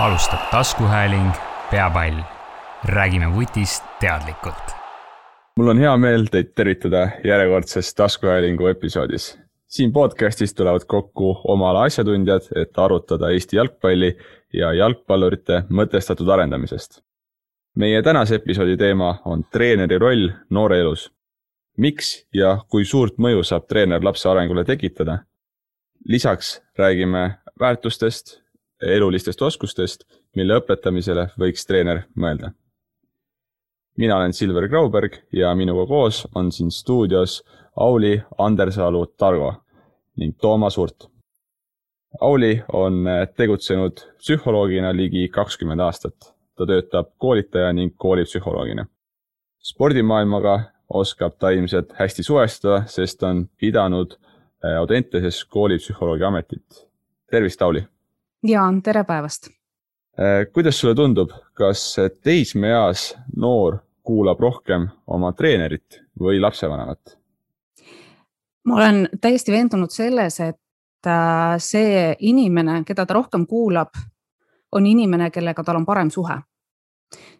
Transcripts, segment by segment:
alustab taskuhääling Peapall. räägime vutist teadlikult. mul on hea meel teid tervitada järjekordses taskuhäälingu episoodis. siin podcastis tulevad kokku oma ala asjatundjad, et arutada Eesti jalgpalli ja jalgpallurite mõtestatud arendamisest. meie tänase episoodi teema on treeneri roll noore elus. miks ja kui suurt mõju saab treener lapse arengule tekitada? lisaks räägime väärtustest, elulistest oskustest, mille õpetamisele võiks treener mõelda. mina olen Silver Grauberg ja minuga koos on siin stuudios Auli Andersalu Targo ning Toomas Hurt. Auli on tegutsenud psühholoogina ligi kakskümmend aastat. ta töötab koolitaja ning koolipsühholoogina. spordimaailmaga oskab ta ilmselt hästi suhestuda, sest on pidanud Audenteses koolipsühholoogi ametit. tervist, Auli! Ja tere päevast. Äh, kuidas sulle tundub, kas teismeeas noor kuulab rohkem oma treenerit või lapsevanemat? ma olen täiesti veendunud selles, et äh, see inimene, keda ta rohkem kuulab, on inimene, kellega tal on parem suhe.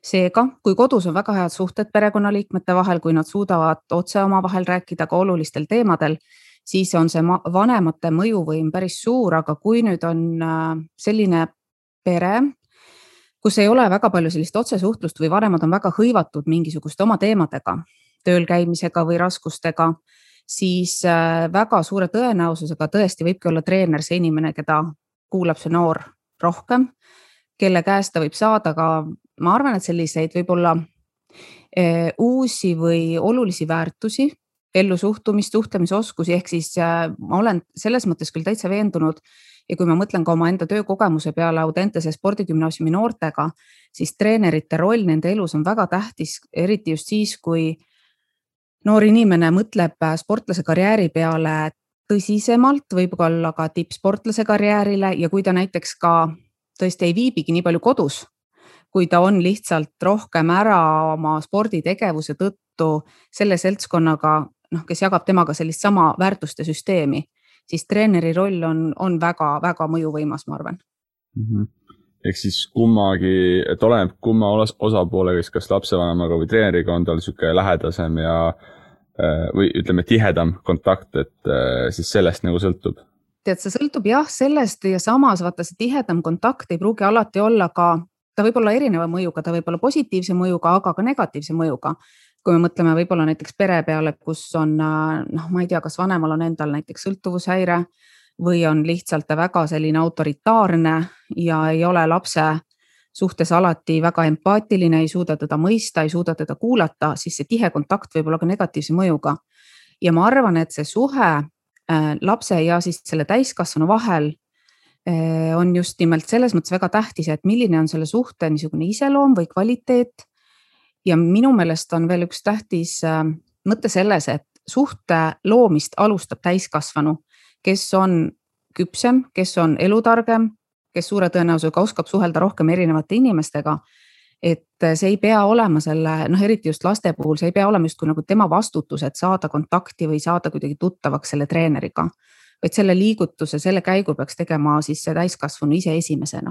seega, kui kodus on väga head suhted perekonnaliikmete vahel, kui nad suudavad otse omavahel rääkida ka olulistel teemadel, siis on see vanemate mõjuvõim päris suur, aga kui nüüd on äh, selline pere, kus ei ole väga palju sellist otsesuhtlust või vanemad on väga hõivatud mingisuguste oma teemadega, tööl käimisega või raskustega, siis äh, väga suure tõenäosusega tõesti võibki olla treener see inimene, keda kuulab see noor rohkem, kelle käest ta võib saada ka, ma arvan, et selliseid võib-olla äh, uusi või olulisi väärtusi ellusuhtumist, suhtlemisoskusi, ehk siis äh, ma olen selles mõttes küll täitsa veendunud ja kui ma mõtlen ka omaenda töökogemuse peale Audentese spordigümnaasiumi noortega, siis treenerite roll nende elus on väga tähtis, eriti just siis, kui noor inimene mõtleb äh, sportlase karjääri peale tõsisemalt, võib-olla ka tippsportlase karjäärile ja kui ta näiteks ka tõesti ei viibigi nii palju kodus, kui ta on lihtsalt rohkem ära oma sporditegevuse tõttu selle seltskonnaga, noh, kes jagab temaga sellist sama väärtuste süsteemi, siis treeneri roll on, on väga-väga mõjuvõimas, ma arvan mm. -hmm ehk siis kummagi, et oleneb kumma osapoolega, siis kas lapsevanemaga või treeneriga on tal niisugune lähedasem ja äh, või ütleme, tihedam kontakt, et äh, siis sellest nagu sõltub? tead, see sõltub jah sellest ja samas vaata see tihedam kontakt ei pruugi alati olla ka, ta võib olla erineva mõjuga, ta võib olla positiivse mõjuga, aga ka negatiivse mõjuga kui me mõtleme võib-olla näiteks pere peale, kus on noh, ma ei tea, kas vanemal on endal näiteks sõltuvushäire või on lihtsalt väga selline autoritaarne ja ei ole lapse suhtes alati väga empaatiline, ei suuda teda mõista, ei suuda teda kuulata, siis see tihe kontakt võib olla ka negatiivse mõjuga. ja ma arvan, et see suhe äh, lapse ja siis selle täiskasvanu vahel äh, on just nimelt selles mõttes väga tähtis, et milline on selle suhte niisugune iseloom või kvaliteet ja minu meelest on veel üks tähtis äh, mõte selles, et suhte loomist alustab täiskasvanu, kes on küpsem, kes on elutargem, kes suure tõenäosusega oskab suhelda rohkem erinevate inimestega. et see ei pea olema selle, noh, eriti just laste puhul, see ei pea olema justkui nagu tema vastutus, et saada kontakti või saada kuidagi tuttavaks selle treeneriga. vaid selle liigutuse, selle käigu peaks tegema siis see täiskasvanu ise esimesena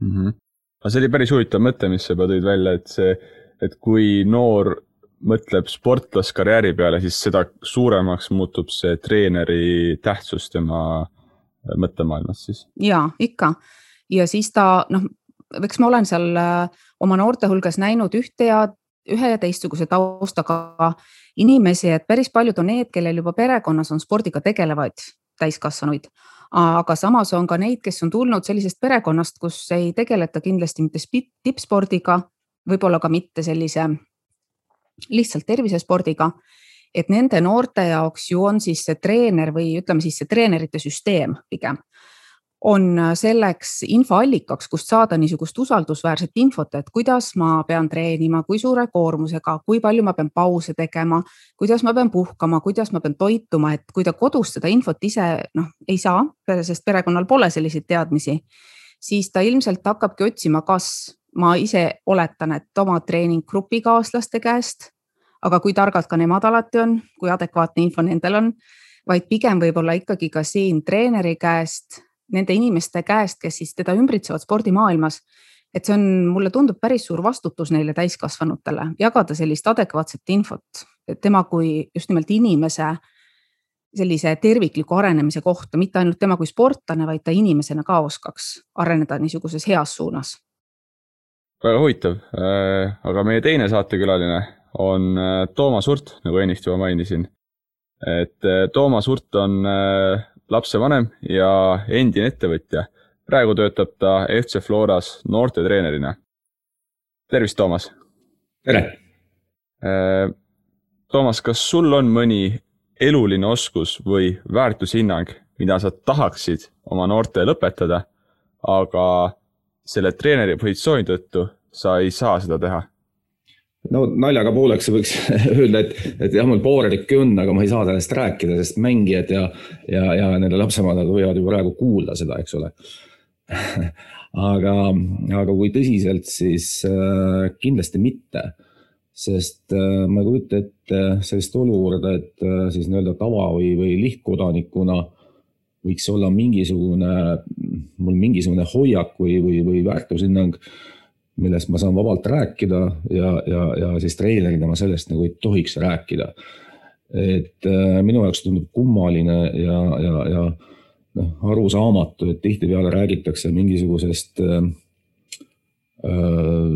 mm. -hmm. aga see oli päris huvitav mõte, mis sa juba tõid välja, et see et kui noor mõtleb sportlaskarjääri peale, siis seda suuremaks muutub see treeneri tähtsus tema mõttemaailmas siis. ja ikka ja siis ta noh, eks ma olen seal äh, oma noorte hulgas näinud ühte ja ühe ja teistsuguse taustaga inimesi, et päris paljud on need, kellel juba perekonnas on spordiga tegelevaid täiskasvanuid. aga samas on ka neid, kes on tulnud sellisest perekonnast, kus ei tegeleta kindlasti mitte tippspordiga võib-olla ka mitte sellise lihtsalt tervisespordiga. et nende noorte jaoks ju on siis see treener või ütleme siis see treenerite süsteem pigem on selleks infoallikaks, kust saada niisugust usaldusväärset infot, et kuidas ma pean treenima, kui suure koormusega, kui palju ma pean pause tegema, kuidas ma pean puhkama, kuidas ma pean toituma, et kui ta kodus seda infot ise noh, ei saa, sest perekonnal pole selliseid teadmisi, siis ta ilmselt hakkabki otsima, kas ma ise oletan, et oma treeninggrupikaaslaste käest, aga kui targad ka nemad alati on, kui adekvaatne info nendel on, vaid pigem võib-olla ikkagi ka siin treeneri käest, nende inimeste käest, kes siis teda ümbritsevad spordimaailmas. et see on, mulle tundub päris suur vastutus neile täiskasvanutele jagada sellist adekvaatset infot tema kui just nimelt inimese sellise tervikliku arenemise kohta, mitte ainult tema kui sportlane, vaid ta inimesena ka oskaks areneda niisuguses heas suunas. Väga huvitav, äh, aga meie teine saatekülaline on äh, Toomas Urt, nagu ennist juba mainisin. et äh, Toomas Urt on lapsevanem ja endine ettevõtja. praegu töötab ta FC Floras noortetreenerina. tervist, Toomas. tere. Toomas, kas sul on mõni eluline oskus või väärtushinnang, mida sa tahaksid oma noortele õpetada, aga selle treeneri positsiooni tõttu sa ei saa seda teha? no naljaga pooleks võiks öelda, et, et jah, mul poolelikki on, aga ma ei saa sellest rääkida, sest mängijad ja, ja, ja nende lapsevanemad võivad ju praegu kuulda seda, eks ole aga, aga kui tõsiselt, siis äh, kindlasti mitte sest äh, ma ei kujuta ette sellist olukorda, et äh, siis nii-öelda tava või, või lihtkodanikuna võiks olla mingisugune, mul mingisugune hoiak või, või, või väärtushinnang, millest ma saan vabalt rääkida ja, ja, ja siis treenerina ma sellest nagu ei tohiks rääkida. et äh, minu jaoks tundub kummaline ja, ja, ja noh, arusaamatu, et tihtipeale räägitakse mingisugusest äh,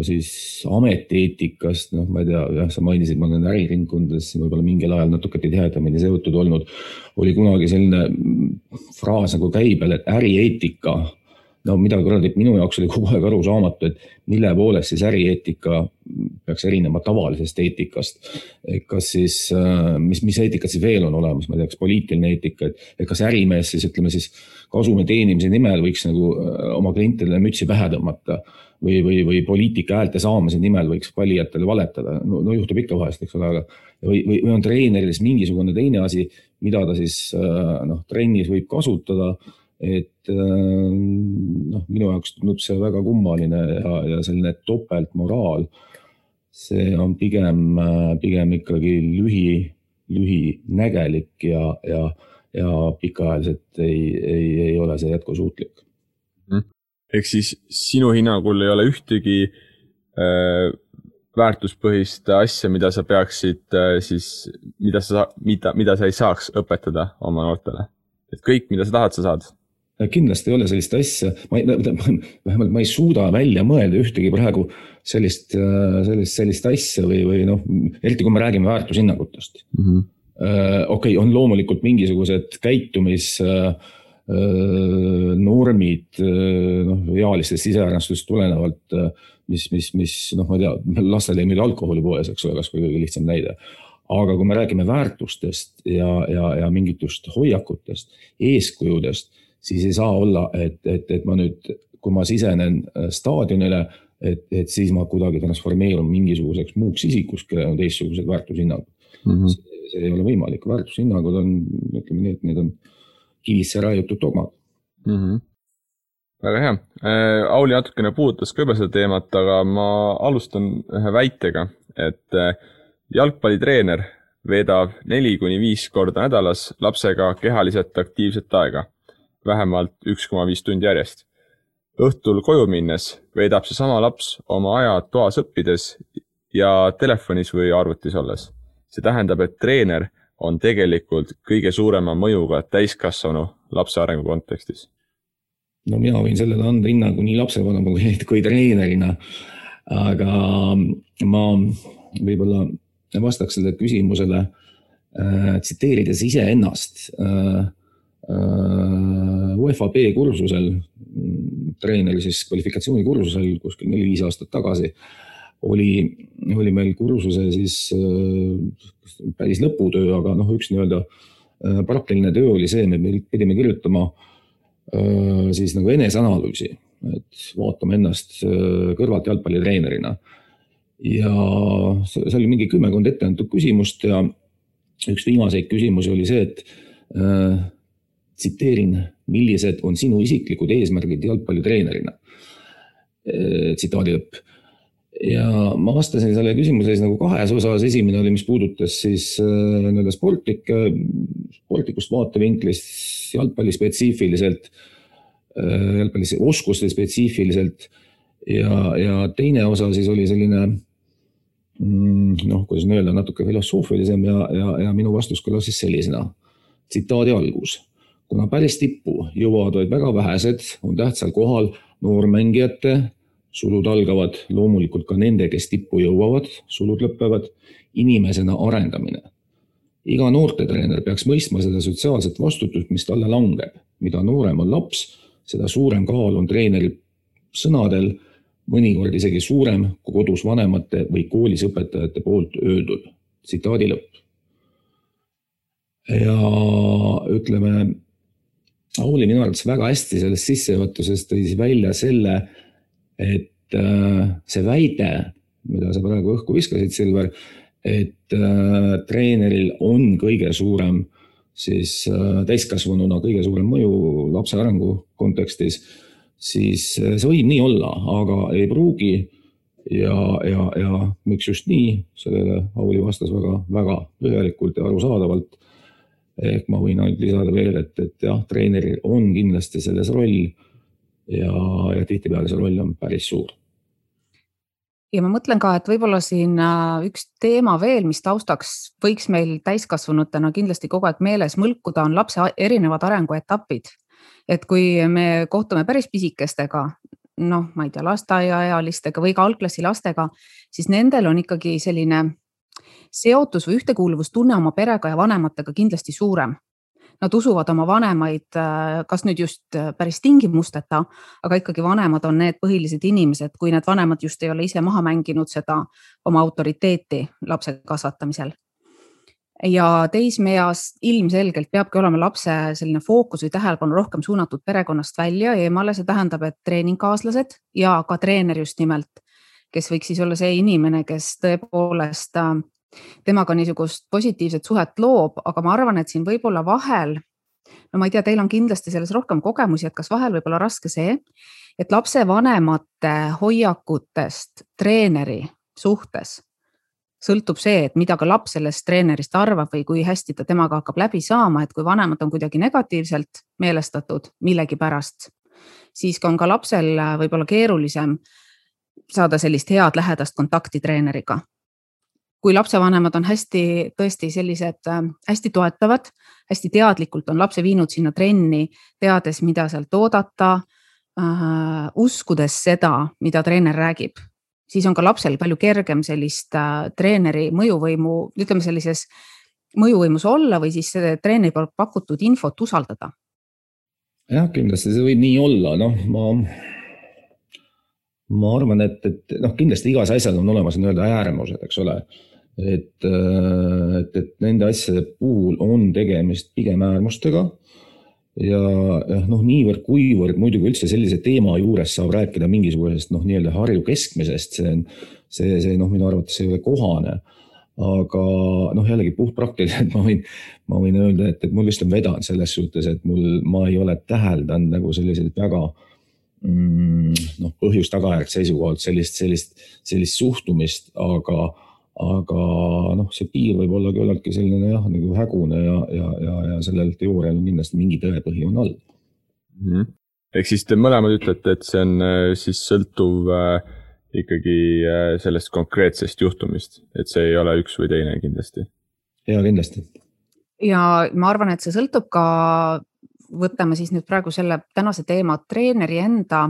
siis ametieetikast, noh, ma ei tea, jah, sa mainisid, ma olen äriringkondades võib-olla mingil ajal natuke tihedamini seotud olnud. oli kunagi selline fraas nagu käibel, et ärieetika. No mida kuradi, minu jaoks oli kogu aeg arusaamatu, et mille poolest siis ärieetika peaks erinema tavalisest eetikast. kas siis, äh, mis, mis eetikat siis veel on olemas, ma ei tea, kas poliitiline eetika, et, kas ärimees siis ütleme siis kasumi teenimise nimel võiks nagu äh, oma klientidele mütsi pähe tõmmata või, või, või poliitika häälte saamise nimel võiks valijatele valetada. no, no juhtub ikka vahest, eks ole, aga või, või, või on treeneril siis mingisugune teine asi, mida ta siis äh, noh, trennis võib kasutada. Et äh, noh, minu jaoks tundub see väga kummaline ja, ja selline topeltmoraal. see on pigem, äh, pigem ikkagi lühi, lühinägelik ja, ja, ja pikaajaliselt ei, ei, ei ole see jätkusuutlik ehk siis sinu hinnangul ei ole ühtegi äh, väärtuspõhist asja, mida sa peaksid äh, siis, mida sa, mida, mida sa ei saaks õpetada oma noortele. et kõik, mida sa tahad, sa saad. Kindlasti ei ole sellist asja, ma ei, vähemalt ma ei suuda välja mõelda ühtegi praegu sellist, äh, sellist, sellist asja või, või noh, eriti kui me räägime väärtushinnangutest mm. -hmm. okei okay,, on loomulikult mingisugused käitumis äh, normid noh, ealistest iseärastust tulenevalt, mis, mis, mis noh, ma ei tea, lastele ei müüda alkoholi poes, eks ole, kasvõi kõige lihtsam näide. aga kui me räägime väärtustest ja, ja, ja mingitest hoiakutest, eeskujudest, siis ei saa olla, et, et, et ma nüüd, kui ma sisenen staadionile, et, et siis ma kuidagi transformeerun mingisuguseks muuks isikuks, kellel on teistsugused väärtushinnangud mm. -hmm. See, see ei ole võimalik, väärtushinnangud on, ütleme nii, et need on kivisse raiutud dogmad mm. -hmm. väga hea äh,, Auli natukene puudutas ka juba seda teemat, aga ma alustan ühe väitega, et äh, jalgpallitreener veedab neli kuni viis korda nädalas lapsega kehaliselt aktiivset aega, vähemalt üks koma viis tundi järjest. õhtul koju minnes veedab seesama laps oma aja toas õppides ja telefonis või arvutis olles. see tähendab, et treener on tegelikult kõige suurema mõjuga täiskasvanu lapse arengu kontekstis? no mina võin sellele anda hinnangu nii lapsevanema kui, kui treenerina. aga ma võib-olla vastaks sellele küsimusele äh, tsiteerides iseennast äh,. Äh, UEFA B kursusel, treeneri siis kvalifikatsioonikursusel kuskil neli-viis aastat tagasi oli, oli meil kursuse siis äh, päris lõputöö, aga noh, üks nii-öelda äh, praktiline töö oli see, me pidime kirjutama siis nagu eneseanalüüsi, et vaatame ennast kõrvalt jalgpallitreenerina. ja see oli mingi kümmekond ette antud küsimust ja üks viimaseid küsimusi oli see, et tsiteerin, millised on sinu isiklikud eesmärgid jalgpallitreenerina? tsitaadi lõpp ja ma vastasin sellele küsimusele siis nagu kahes osas, esimene oli, mis puudutas siis äh, nii-öelda sportlikke, sportlikust vaatevinklist, jalgpalli spetsiifiliselt. jalgpallis oskuste spetsiifiliselt ja, ja teine osa siis oli selline mm, noh, kuidas nüüd öelda, natuke filosoofilisem ja, ja, ja minu vastus kõlas siis sellisena. tsitaadi algus. Kuna päris tippu jõuavad vaid väga vähesed, on tähtsal kohal noormängijate, sulud algavad loomulikult ka nende, kes tippu jõuavad, sulud lõpevad, inimesena arendamine. iga noortetreener peaks mõistma seda sotsiaalset vastutust, mis talle langeb. mida noorem on laps, seda suurem kaal on treeneri sõnadel mõnikord isegi suurem kui kodus vanemate või koolis õpetajate poolt öeldud. tsitaadi lõpp. ja ütleme, Auli minu arvates väga hästi sellest sissejuhatusest tõi välja selle, et äh, see väide, mida sa praegu õhku viskasid, Silver, et äh, treeneril on kõige suurem siis äh, täiskasvanuna kõige suurem mõju lapse arengu kontekstis siis see võib nii olla, aga ei pruugi. ja, ja, ja miks just nii, sellele Auli vastas väga, väga põhjalikult ja arusaadavalt. Ehk ma võin ainult lisada veel, et, et jah, treeneril on kindlasti selles roll ja, ja tihtipeale see roll on päris suur. Ja ma mõtlen ka, et võib-olla siin äh, üks teema veel, mis taustaks võiks meil täiskasvanutena kindlasti kogu aeg meeles mõlkuda, on lapse erinevad arenguetapid. Et kui me kohtume päris pisikestega, noh, ma ei tea, lasteaiaealistega või ka algklassi lastega, siis nendel on ikkagi selline seotus või ühtekuuluvustunne oma perega ja vanematega kindlasti suurem. Nad usuvad oma vanemaid, äh, kas nüüd just äh, päris tingimusteta, aga ikkagi vanemad on need põhilised inimesed, kui need vanemad just ei ole ise maha mänginud seda oma autoriteeti lapse kasvatamisel ja teismeeas ilmselgelt peabki olema lapse selline fookus või tähelepanu rohkem suunatud perekonnast välja eemale, see tähendab, et treeningkaaslased ja ka treener just nimelt, kes võiks siis olla see inimene, kes tõepoolest äh, temaga niisugust positiivset suhet loob, aga ma arvan, et siin võib-olla vahel, no ma ei tea, teil on kindlasti selles rohkem kogemusi, et kas vahel võib olla raske see, et lapsevanemate hoiakutest treeneri suhtes sõltub see, et mida ka laps sellest treenerist arvab või kui hästi ta temaga hakkab läbi saama, et kui vanemad on kuidagi negatiivselt meelestatud millegipärast, siis on ka lapsel võib-olla keerulisem saada sellist head lähedast kontakti treeneriga. Kui lapsevanemad on hästi, tõesti sellised äh, hästi toetavad, hästi teadlikult on lapse viinud sinna trenni, teades, mida sealt oodata äh,, uskudes seda, mida treener räägib siis on ka lapsel palju kergem sellist äh, treeneri mõjuvõimu, ütleme sellises mõjuvõimus olla või siis treeneri poolt pakutud infot usaldada. jah, kindlasti see võib nii olla, noh, ma, ma arvan, et, et noh, kindlasti igas asjas on olemas nii-öelda äärmused, eks ole. et, äh, et, et nende asjade puhul on tegemist pigem äärmustega ja jah, noh, niivõrd-kuivõrd muidugi üldse sellise teema juures saab rääkida mingisugusest noh, nii-öelda Harju keskmisest, see on, see, see noh, minu arvates ei ole kohane. aga noh, jällegi puhtpraktiliselt ma võin, ma võin öelda, et, et mul vist on vedanud selles suhtes, et mul, ma ei ole täheldanud nagu selliseid väga mm, noh, põhjus-tagajärg seisukohalt sellist, sellist, sellist suhtumist, aga aga noh, see piir võib olla küllaltki selline jah, nagu hägune ja, ja, ja, ja sellel teoorial on kindlasti mingi tõepõhi on all mm. -hmm. ehk siis te mõlemad ütlete, et see on äh, siis sõltuv äh, ikkagi äh, sellest konkreetsest juhtumist, et see ei ole üks või teine kindlasti? ja kindlasti. ja ma arvan, et see sõltub ka, võtame siis nüüd praegu selle tänase teema treeneri enda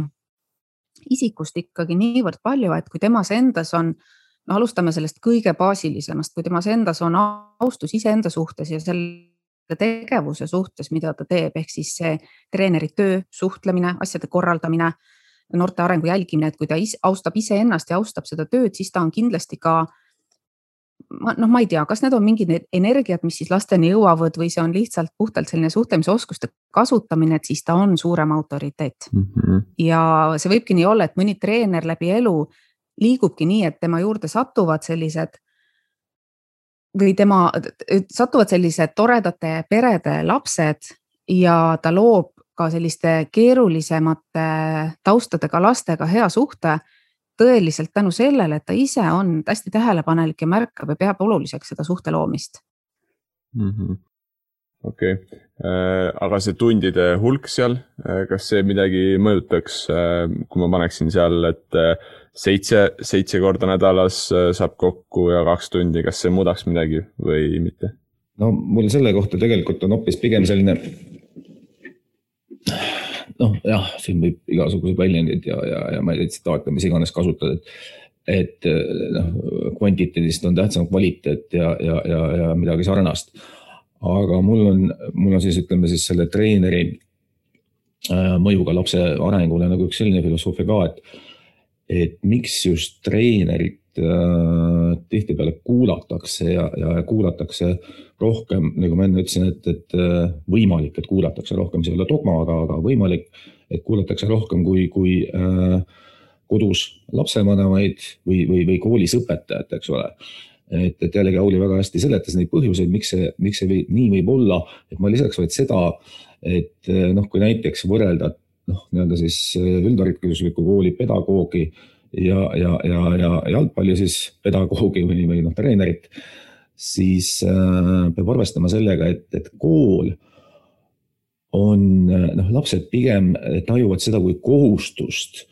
isikust ikkagi niivõrd palju, et kui temas endas on äh, no alustame sellest kõige baasilisemast, kui temas endas on austus iseenda suhtes ja selle tegevuse suhtes, mida ta teeb, ehk siis see treeneri töö, suhtlemine, asjade korraldamine, noorte arengu jälgimine, et kui ta is, austab iseennast ja austab seda tööd, siis ta on kindlasti ka noh, ma ei tea, kas need on mingid energiat, mis siis lasteni jõuavad või see on lihtsalt puhtalt selline suhtlemisoskuste kasutamine, et siis ta on suurem autoriteet mm. -hmm. ja see võibki nii olla, et mõni treener läbi elu liigubki nii, et tema juurde satuvad sellised või tema, satuvad sellised toredate perede lapsed ja ta loob ka selliste keerulisemate taustadega lastega hea suhte tõeliselt tänu sellele, et ta ise on hästi tähelepanelik ja märkab ja peab oluliseks seda suhte loomist. -hmm. okei äh, aga see tundide hulk seal, äh, kas see midagi mõjutaks, äh, kui ma paneksin seal, et seitse, seitse korda nädalas saab kokku ja kaks tundi, kas see muudaks midagi või mitte? no mul selle kohta tegelikult on hoopis pigem selline noh, jah, siin võib igasuguseid väljendeid ja, ja, ja ma ei tea, tsitaate, mis iganes kasutada, et et noh, kvantiteedist on tähtsam kvaliteet ja, ja, ja, ja midagi sarnast. Aga mul on, mul on siis ütleme siis selle treeneri äh, mõjuga lapse arengule nagu üks selline filosoofia ka, et, et miks just treenerit äh, tihtipeale kuulatakse ja, ja kuulatakse rohkem, nagu ma enne ütlesin, et, et äh, võimalik, et kuulatakse rohkem, see ei ole dogma, aga, aga võimalik, et kuulatakse rohkem kui, kui äh, kodus lapsevanemaid või, või, või koolis õpetajat, eks ole. Et, et jällegi Auli väga hästi seletas neid põhjuseid, miks see, miks see nii võib olla, et ma lisaks vaid seda, et noh, kui näiteks võrrelda noh, nii-öelda siis üldharidusliku kooli pedagoogi ja, ja, ja, ja jalgpalli siis pedagoogi või, või noh, treenerit, siis äh, peab arvestama sellega, et, et kool on noh, lapsed pigem tajuvad seda kui kohustust,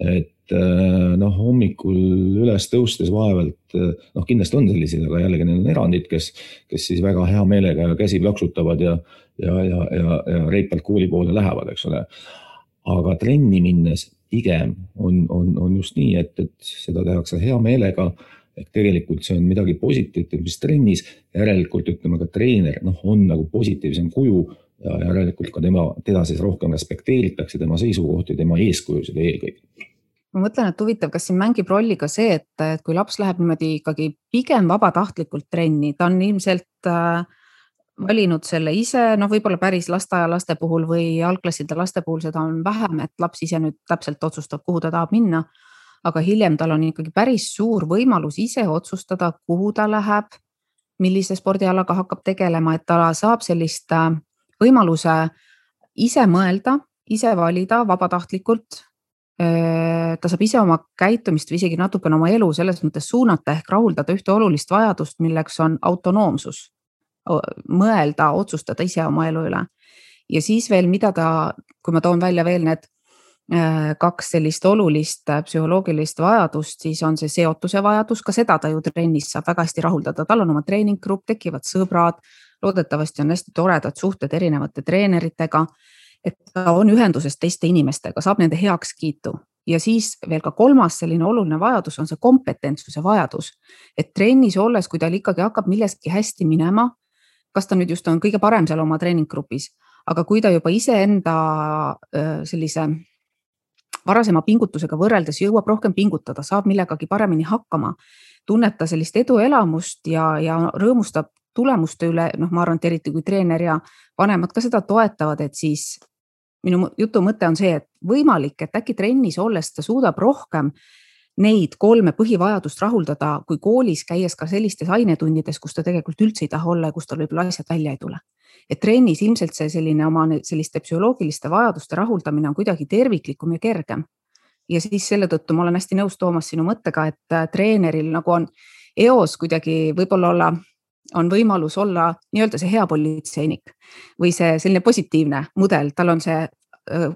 et Äh, noh, hommikul üles tõustes vaevalt, äh, noh, kindlasti on selliseid, aga jällegi need on erandid, kes, kes siis väga hea meelega käsi plaksutavad ja, ja, ja, ja, ja reipalt kooli poole lähevad, eks ole. Aga trenni minnes pigem on, on, on just nii, et, et seda tehakse hea meelega. Ehk tegelikult see on midagi positiivset, mis trennis, järelikult ütleme ka treener, noh, on nagu positiivsem kuju. Ja järelikult ka tema, teda siis rohkem respekteeritakse, tema seisukohti, tema eeskujusid eelkõige. Ma mõtlen, et huvitav, kas siin mängib rolli ka see, et, et kui laps läheb niimoodi ikkagi pigem vabatahtlikult trenni, ta on ilmselt äh, valinud selle ise, noh, võib-olla päris lasteaialaste puhul või algklasside laste puhul seda on vähem, et laps ise nüüd täpselt otsustab, kuhu ta tahab minna. aga hiljem tal on ikkagi päris suur võimalus ise otsustada, kuhu ta läheb, millise spordialaga hakkab tegelema, et ta saab sellist äh, võimaluse ise mõelda, ise valida vabatahtlikult ta saab ise oma käitumist või isegi natukene oma elu selles mõttes suunata ehk rahuldada ühte olulist vajadust, milleks on autonoomsus. Mõelda, otsustada ise oma elu üle. ja siis veel, mida ta, kui ma toon välja veel need kaks sellist olulist psühholoogilist vajadust, siis on see seotuse vajadus, ka seda ta ju trennis saab väga hästi rahuldada, tal on oma treeninggrupp, tekivad sõbrad, loodetavasti on hästi toredad suhted erinevate treeneritega. Et ta on ühenduses teiste inimestega, saab nende heakskiitu. Ja siis veel ka kolmas selline oluline vajadus on see kompetentsuse vajadus. et trennis olles, kui tal ikkagi hakkab milleski hästi minema, kas ta nüüd just on kõige parem seal oma treeninggrupis, aga kui ta juba iseenda sellise varasema pingutusega võrreldes jõuab rohkem pingutada, saab millegagi paremini hakkama, tunneb ta sellist eduelamust ja, ja rõõmustab tulemuste üle, noh, ma arvan, et eriti kui treener ja vanemad ka seda toetavad, et siis minu jutu mõte on see, et võimalik, et äkki trennis olles ta suudab rohkem neid kolme põhivajadust rahuldada, kui koolis käies ka sellistes ainetundides, kus ta tegelikult üldse ei taha olla ja kus tal võib-olla asjad välja ei tule. et trennis ilmselt see selline oma selliste psühholoogiliste vajaduste rahuldamine on kuidagi terviklikum ja kergem. ja siis selle tõttu ma olen hästi nõus, Toomas, sinu mõttega, et äh, treeneril nagu on eos kuidagi võib-olla olla on võimalus olla nii-öelda see hea politseinik või see selline positiivne mudel, tal on see,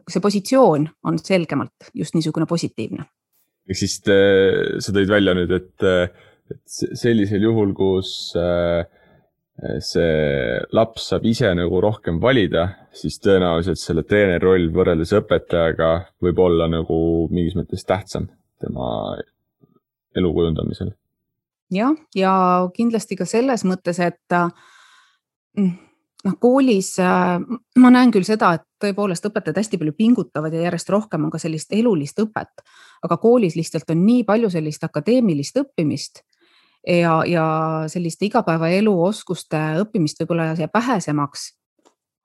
see positsioon on selgemalt just niisugune positiivne. Ehk siis te, sa tõid välja nüüd, et, et sellisel juhul, kus see laps saab ise nagu rohkem valida, siis tõenäoliselt selle treeneri roll võrreldes õpetajaga võib olla nagu mingis mõttes tähtsam tema elu kujundamisel. Jah, ja kindlasti ka selles mõttes, et mm, noh, koolis äh, ma näen küll seda, et tõepoolest õpetajad hästi palju pingutavad ja järjest rohkem on ka sellist elulist õpet, aga koolis lihtsalt on nii palju sellist akadeemilist õppimist ja, ja selliste igapäevaelu oskuste õppimist võib-olla jääb vähesemaks.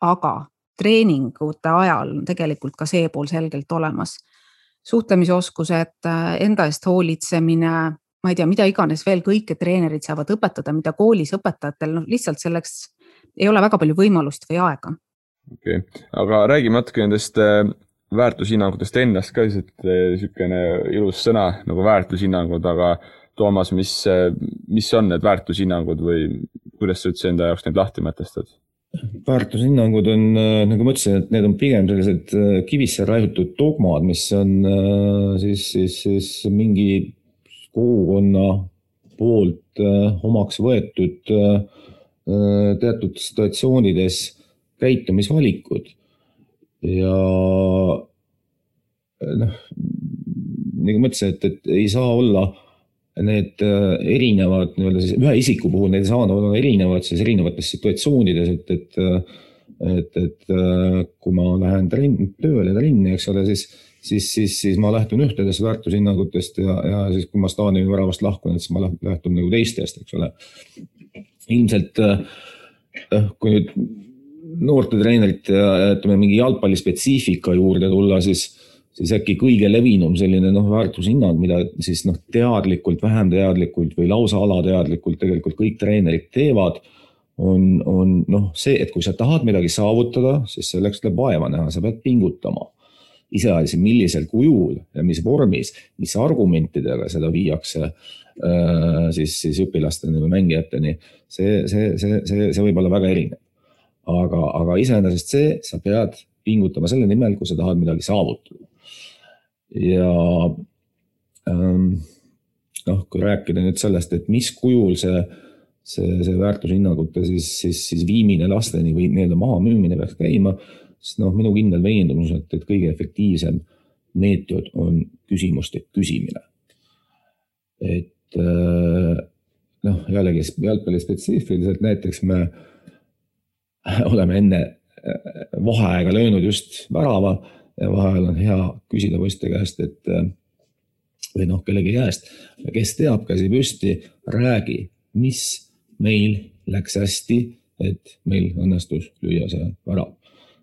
aga treeningute ajal on tegelikult ka see pool selgelt olemas. suhtlemisoskused, enda eest hoolitsemine ma ei tea, mida iganes veel kõike treenerid saavad õpetada, mida koolis õpetajatel noh, lihtsalt selleks ei ole väga palju võimalust või aega. okei okay., aga räägime natuke nendest äh, väärtushinnangutest ennast ka, siis et äh, niisugune ilus sõna nagu väärtushinnangud, aga Toomas, mis, äh, mis on need väärtushinnangud või kuidas sa üldse enda jaoks neid lahti mõtestad? väärtushinnangud on, äh, nagu ma ütlesin, et need on pigem sellised äh, kivisse raiutud dogmad, mis on äh, siis, siis, siis mingi kogukonna poolt omaks võetud teatud situatsioonides käitumisvalikud. ja noh, nagu ma ütlesin, et, et ei saa olla need äh, erinevad nii-öelda siis ühe isiku puhul need saavad olla erinevad siis erinevates situatsioonides, et, et et, et äh, kui ma lähen trenn, tööle trenni, eks ole, siis, siis, siis, siis ma lähtun ühtedest väärtushinnangutest ja, ja siis, kui ma staadioni väravast lahkun, siis ma lähtun nagu teistest, eks ole. Ilmselt äh, kui nüüd noortetreenerite ja ütleme mingi jalgpallispetsiifika juurde tulla, siis siis äkki kõige levinum selline noh, väärtushinnang, mida siis noh, teadlikult, vähem teadlikult või lausa alateadlikult tegelikult kõik treenerid teevad, on, on noh, see, et kui sa tahad midagi saavutada, siis selleks tuleb vaeva näha, sa pead pingutama. Iseasi, millisel kujul ja mis vormis, mis argumentidega seda viiakse äh, siis, siis õpilasteni või mängijateni, see, see, see, see, see võib olla väga erinev. aga, aga iseenesest see, sa pead pingutama selle nimel, kui sa tahad midagi saavutada ja ähm, noh, kui rääkida nüüd sellest, et mis kujul see, see, see väärtushinnangute siis, siis, siis viimine lasteni või nii-öelda mahamüümine peaks käima, siis noh, minu kindel veendumus, et, et kõige efektiivsem meetod on küsimuste küsimine. et äh, noh, jällegi jalgpalli spetsiifiliselt näiteks me oleme enne äh, vaheaega löönud just värava ja vahel on hea küsida poiste käest, et äh, või noh, kellegi käest, kes teab, käsi püsti, räägi, mis meil läks hästi, et meil õnnestus lüüa see värav.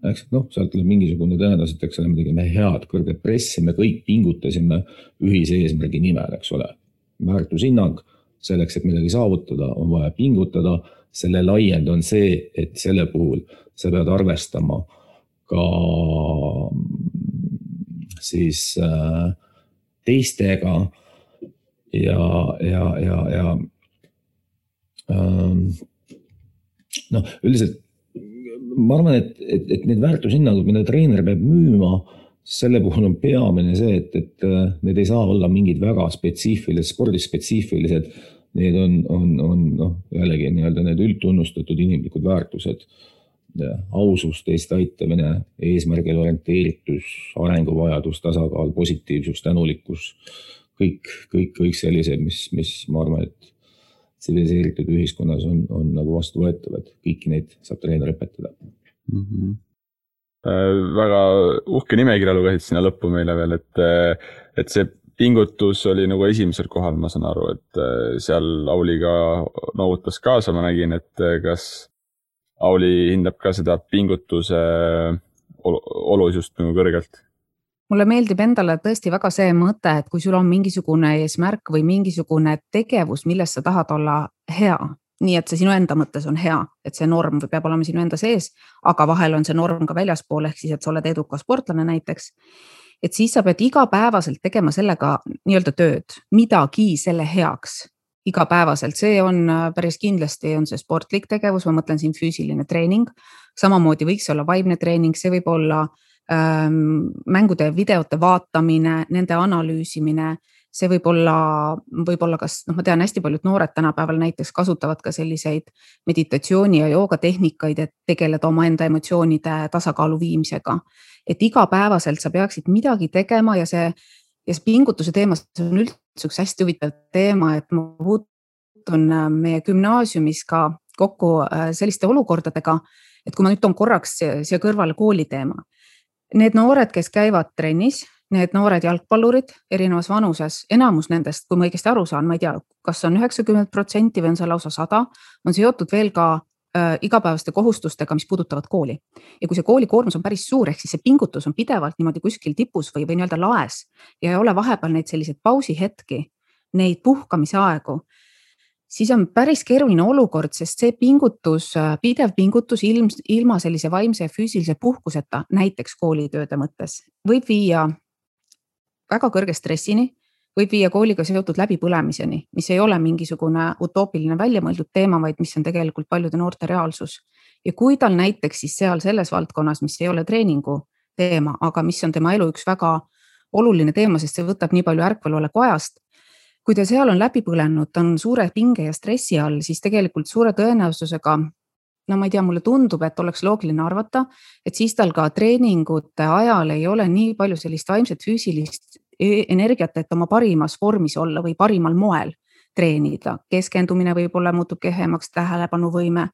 Eks noh, sealt tuleb mingisugune tõenäoliselt, eks ole, me tegime head kõrget pressi, me kõik pingutasime ühise eesmärgi nimel, eks ole. väärtushinnang selleks, et midagi saavutada, on vaja pingutada. selle laiend on see, et selle puhul sa pead arvestama ka siis äh, teistega ja, ja, ja, ja ähm, noh, üldiselt ma arvan, et, et, et need väärtushinnangud, mida treener peab müüma, selle puhul on peamine see, et, et äh, need ei saa olla mingid väga spetsiifilised, spordispetsiifilised. Need on, on, on noh, jällegi nii-öelda need üldtunnustatud inimlikud väärtused ausus, teiste aitamine, eesmärgile orienteeritus, arenguvajadus, tasakaal, positiivsus, tänulikkus. kõik, kõik, kõik sellised, mis, mis ma arvan, et tsiviliseeritud ühiskonnas on, on nagu vastuvõetavad, kõiki neid saab treener õpetada mm. -hmm. väga uhke nimekirja lugesid sinna lõppu meile veel, et, äh, et see pingutus oli nagu esimesel kohal, ma saan aru, et äh, seal Auli ka noogutas kaasa, ma nägin, et kas Auli hindab ka seda pingutuse olulisust nagu kõrgelt mulle meeldib endale tõesti väga see mõte, et kui sul on mingisugune eesmärk või mingisugune tegevus, milles sa tahad olla hea, nii et see sinu enda mõttes on hea, et see norm peab olema sinu enda sees, aga vahel on see norm ka väljaspool, ehk siis, et sa oled edukas sportlane näiteks. et siis sa pead igapäevaselt tegema sellega nii-öelda tööd, midagi selle heaks igapäevaselt, see on äh, päris kindlasti on see sportlik tegevus, ma mõtlen siin füüsiline treening. samamoodi võiks olla vaimne treening, see võib olla ähm, mängude ja videote vaatamine, nende analüüsimine see võib olla, võib-olla kas noh, ma tean, hästi paljud noored tänapäeval näiteks kasutavad ka selliseid meditatsiooni ja joogatehnikaid, et tegeleda omaenda emotsioonide tasakaalu viimisega. et igapäevaselt sa peaksid midagi tegema ja see ja see pingutuse teema, see on üldse üks hästi huvitav teema, et ma puutun äh, meie gümnaasiumis ka kokku äh, selliste olukordadega, et kui ma nüüd toon korraks siia kõrvale kooli teema. Need noored, kes käivad trennis, need noored jalgpallurid erinevas vanuses, enamus nendest, kui ma õigesti aru saan, ma ei tea, kas on üheksakümmend protsenti või on see lausa sada, on seotud veel ka Äh, igapäevaste kohustustega, mis puudutavad kooli. ja kui see koolikoormus on päris suur, ehk siis see pingutus on pidevalt niimoodi kuskil tipus või, või nii-öelda laes ja ei ole vahepeal neid selliseid pausihetki, neid puhkamise aegu, siis on päris keeruline olukord, sest see pingutus, pidev pingutus ilm, ilma sellise vaimse ja füüsilise puhkuseta, näiteks koolitööde mõttes, võib viia väga kõrge stressini võib viia kooliga seotud läbipõlemiseni, mis ei ole mingisugune utoopiline väljamõeldud teema, vaid mis on tegelikult paljude noorte reaalsus. ja kui tal näiteks siis seal selles valdkonnas, mis ei ole treeningu teema, aga mis on tema elu üks väga oluline teema, sest see võtab nii palju ärkveloleku ajast. Kui ta seal on läbi põlenud, ta on suure pinge ja stressi all, siis tegelikult suure tõenäosusega no ma ei tea, mulle tundub, et oleks loogiline arvata, et siis tal ka treeningute ajal ei ole nii palju sellist vaimset füüsilist e-, energiat, et oma parimas vormis olla või parimal moel treenida. keskendumine võib-olla muutub kehvemaks, tähelepanuvõime.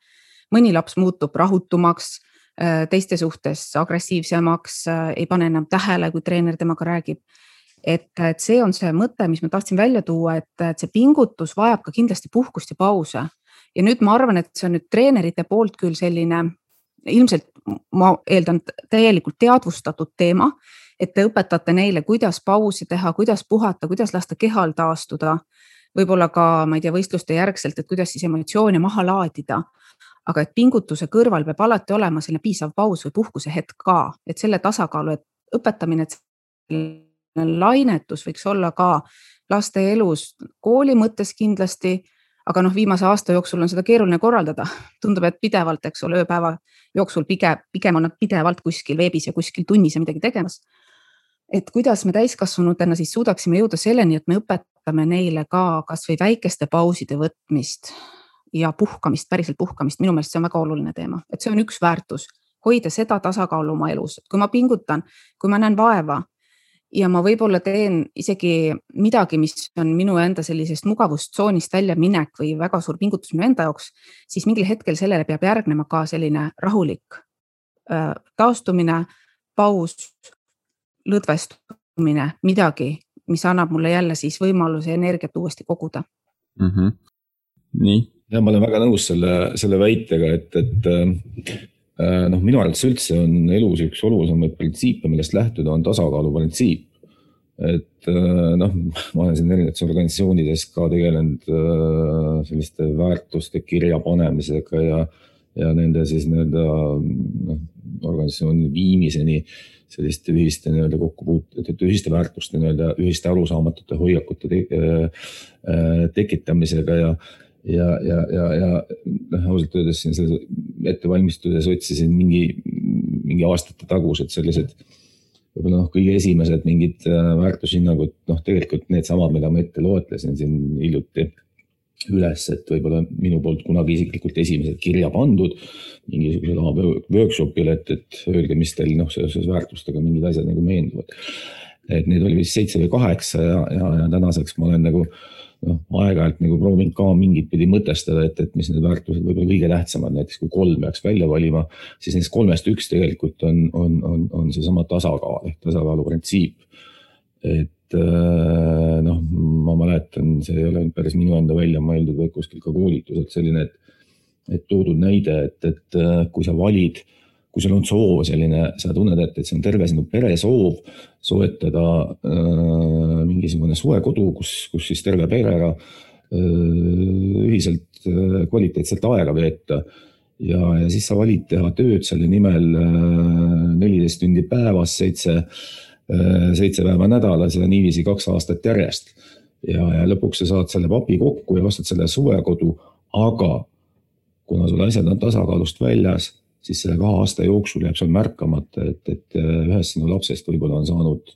mõni laps muutub rahutumaks, äh, teiste suhtes agressiivsemaks, äh, ei pane enam tähele, kui treener temaga räägib. Et, et see on see mõte, mis ma tahtsin välja tuua, et, et see pingutus vajab ka kindlasti puhkust ja pause. ja nüüd ma arvan, et see on nüüd treenerite poolt küll selline ilmselt ma eeldan täielikult teadvustatud teema, et te õpetate neile, kuidas pausi teha, kuidas puhata, kuidas lasta kehal taastuda võib-olla ka, ma ei tea, võistluste järgselt, et kuidas siis emotsioone maha laadida. aga et pingutuse kõrval peab alati olema selline piisav paus või puhkuse hetk ka, et selle tasakaalu, et õpetamine, et lainetus võiks olla ka laste elus kooli mõttes kindlasti aga noh, viimase aasta jooksul on seda keeruline korraldada, tundub, et pidevalt, eks ole, ööpäeva jooksul pigem, pigem on nad pidevalt kuskil veebis ja kuskil tunnis ja midagi tegemas. Et kuidas me täiskasvanutena siis suudaksime jõuda selleni, et me õpetame neile ka kasvõi väikeste pauside võtmist ja puhkamist, päriselt puhkamist, minu meelest see on väga oluline teema, et see on üks väärtus, hoida seda tasakaalu oma elus, et kui ma pingutan, kui ma näen vaeva ja ma võib-olla teen isegi midagi, mis on minu enda sellisest mugavustsoonist väljaminek või väga suur pingutus minu enda jaoks, siis mingil hetkel sellele peab järgnema ka selline rahulik äh, taastumine, paus, lõdvestumine, midagi, mis annab mulle jälle siis võimaluse energiat uuesti koguda mm. -hmm. nii. ja ma olen väga nõus selle, selle väitega, et, et äh, noh, minu arvates üldse on elus üks olulisemaid printsiipe, millest lähtuda, on tasakaalu printsiip. et äh, noh, ma olen siin erinevates organisatsioonides ka tegelenud äh, selliste väärtuste kirjapanemisega ja, ja nende siis nii-öelda noh, organisatsiooni viimiseni äh, selliste ühiste nii-öelda kokkupuut-, ühiste väärtuste nii-öelda ühiste arusaamatute hoiakute te, äh, äh, tekitamisega ja ja, ja, ja, ja noh, ausalt öeldes siin selle ettevalmistuses otsisin mingi, mingi aastate tagused sellised võib-olla noh, kõige esimesed mingid äh, väärtushinnangud, noh, tegelikult needsamad, mida ma ette loetlesin siin hiljuti üles, et võib-olla minu poolt kunagi isiklikult esimesed kirja pandud mingisugusel workshop'il, et, et öelge, mis teil noh, seoses väärtustega mingid asjad nagu meenuvad. et neid oli vist seitse või kaheksa ja, ja, ja tänaseks ma olen nagu noh, aeg-ajalt nagu proovin ka mingit pidi mõtestada, et, et mis need väärtused võib-olla kõige tähtsamad, näiteks kui kolm peaks välja valima, siis neist kolmest üks tegelikult on, on, on, on seesama tasakaal ehk tasakaalu printsiip. et Äh, noh, ma mäletan, see ei ole päris minu enda välja mõeldud, vaid kuskilt ka koolituselt selline, et, et toodud näide, et, et äh, kui sa valid, kui sul on soov selline, sa tunned, et, et see on terve sinu pere soov soetada äh, mingisugune suvekodu, kus, kus siis terve perega äh, ühiselt äh, kvaliteetselt aega veeta ja, ja siis sa valid teha tööd selle nimel neliteist äh, tundi päevas, seitse Äh, seitse päeva nädalas ja niiviisi kaks aastat järjest. ja, ja lõpuks sa saad selle papi kokku ja ostad selle suvekodu, aga kuna sul asjad on tasakaalust väljas, siis selle kahe aasta jooksul jääb sul märkamata, et, et äh, ühest sinu lapsest võib-olla on saanud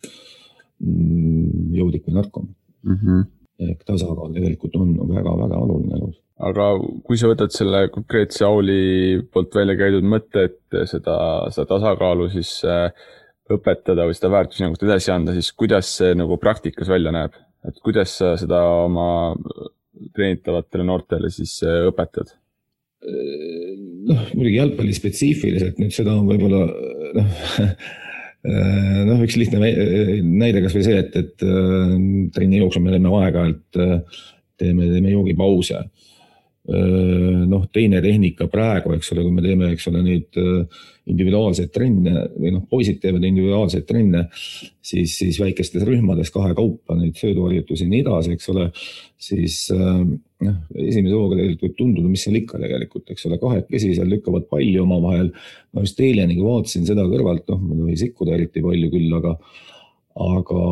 mm, jõudik või narkomaan mm. -hmm. ehk tasakaal tegelikult on väga-väga oluline elus aga kui sa võtad selle konkreetse Auli poolt välja käidud mõtte, et seda, seda tasakaalu siis äh, õpetada või seda väärtushinnangut edasi anda, siis kuidas see nagu praktikas välja näeb, et kuidas sa seda oma treenitavatele noortele siis äh, õpetad? Noh, muidugi jalgpalli spetsiifiliselt nüüd seda on võib-olla noh noh, üks lihtne näide kasvõi see, et, et äh, trenni jooksul me teeme aeg-ajalt, äh, teeme, teeme joogipause noh, teine tehnika praegu, eks ole, kui me teeme, eks ole, neid individuaalseid trenne või noh, poisid teevad individuaalseid trenne, siis, siis väikestes rühmades kahekaupa neid sööduharjutusi ja nii edasi, eks ole. siis noh, esimese hooga tegelikult võib tunduda, mis seal ikka tegelikult, eks ole, kahekesi seal lükkavad palli omavahel. ma just eile nagu vaatasin seda kõrvalt, noh, mul ei sikkuda eriti palju küll, aga, aga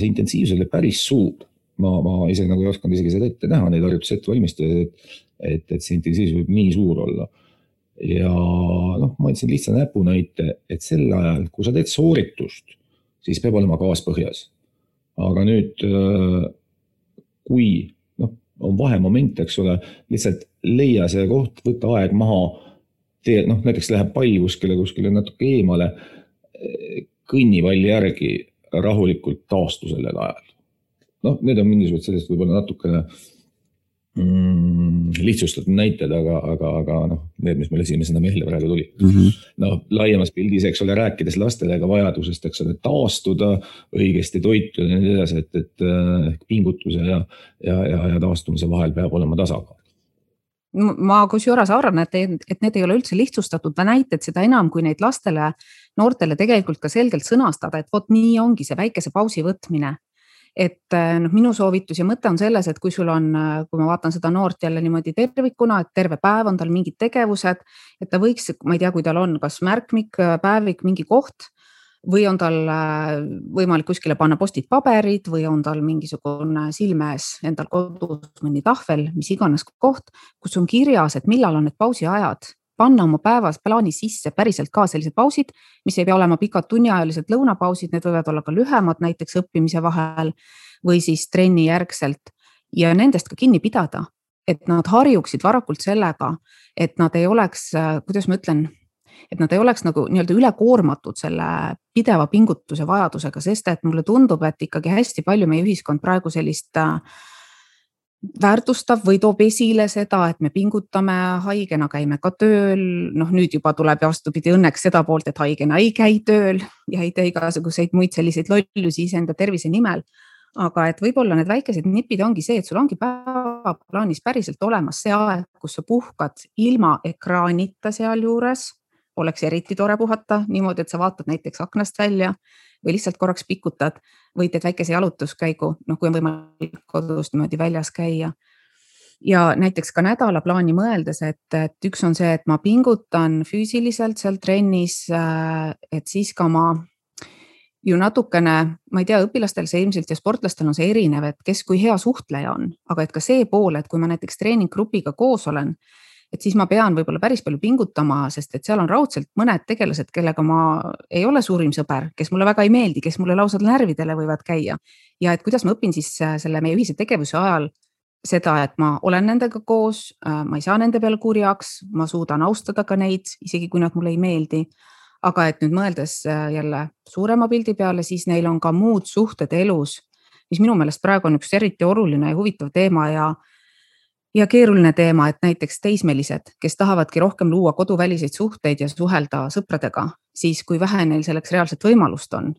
see intensiivsus oli päris suur ma, ma ise nagu ei osanud isegi seda ette näha, neid harjutusi ette valmistada, et, et, et see intensiivsus võib nii suur olla. ja noh, ma andsin lihtsa näpunäite, et sel ajal, kui sa teed sooritust, siis peab olema gaas põhjas. aga nüüd, äh, kui on vahemoment, eks ole, lihtsalt leia see koht, võta aeg maha, tee noh, näiteks läheb pall kuskile, kuskile natuke eemale, kõnni palli järgi rahulikult taastu sellel ajal. noh, need on mingisugused sellised võib-olla natukene mm, lihtsustatud näited, aga, aga, aga noh, need, mis mul esimesena meelde praegu tulid mm. -hmm. no laiemas pildis, eks ole, rääkides lastele ka vajadusest, eks ole, taastuda, õigesti toituda ja nii edasi, et, et ehk pingutuse ja, ja, ja, ja taastumise vahel peab olema tasakaal ma kusjuures arvan, et, et need ei ole üldse lihtsustatud näited, seda enam, kui neid lastele, noortele tegelikult ka selgelt sõnastada, et vot nii ongi see väikese pausi võtmine et äh, noh, minu soovitus ja mõte on selles, et kui sul on, äh, kui ma vaatan seda noort jälle niimoodi tervikuna, et terve päev on tal mingid tegevused, et ta võiks, ma ei tea, kui tal on, kas märkmik, äh, päevik, mingi koht või on tal võimalik kuskile panna postid paberid või on tal mingisugune silme ees endal kodus mõni tahvel, mis iganes koht, kus on kirjas, et millal on need pausiajad panna oma päevas plaani sisse päriselt ka sellised pausid, mis ei pea olema pikad tunniajalised lõunapausid, need võivad olla ka lühemad, näiteks õppimise vahel või siis trenni järgselt. Ja nendest ka kinni pidada, et nad harjuksid varakult sellega, et nad ei oleks, kuidas ma ütlen, et nad ei oleks nagu nii-öelda ülekoormatud selle pideva pingutuse vajadusega, sest et mulle tundub, et ikkagi hästi palju meie ühiskond praegu sellist äh, väärtustab või toob esile seda, et me pingutame, haigena käime ka tööl, noh, nüüd juba tuleb vastupidi õnneks seda poolt, et haigena ei käi tööl ja ei tee igasuguseid muid selliseid lollusi iseenda tervise nimel. aga et võib-olla need väikesed nipid ongi see, et sul ongi päevaplaanis päriselt olemas see aeg, kus sa puhkad ilma ekraanita sealjuures. Oleks eriti tore puhata niimoodi, et sa vaatad näiteks aknast välja või lihtsalt korraks pikutad või teed väikese jalutuskäigu, noh, kui on võimalik kodus niimoodi väljas käia. ja näiteks ka nädalaplaani mõeldes, et, et üks on see, et ma pingutan füüsiliselt seal trennis, äh, et siis ka ma ju natukene, ma ei tea, õpilastel see ilmselt ja sportlastel on see erinev, et kes kui hea suhtleja on, aga et ka see pool, et kui ma näiteks treeninggrupiga koos olen et siis ma pean võib-olla päris palju pingutama, sest et seal on raudselt mõned tegelased, kellega ma ei ole suurim sõber, kes mulle väga ei meeldi, kes mulle lausa närvidele võivad käia. ja et kuidas ma õpin siis äh, selle meie ühise tegevuse ajal seda, et ma olen nendega koos, äh, ma ei saa nende peale kurjaks, ma suudan austada ka neid, isegi kui nad mulle ei meeldi. aga et nüüd mõeldes äh, jälle suurema pildi peale, siis neil on ka muud suhted elus, mis minu meelest praegu on üks eriti oluline ja huvitav teema ja ja keeruline teema, et näiteks teismelised, kes tahavadki rohkem luua koduväliseid suhteid ja suhelda sõpradega, siis kui vähe neil selleks reaalset võimalust on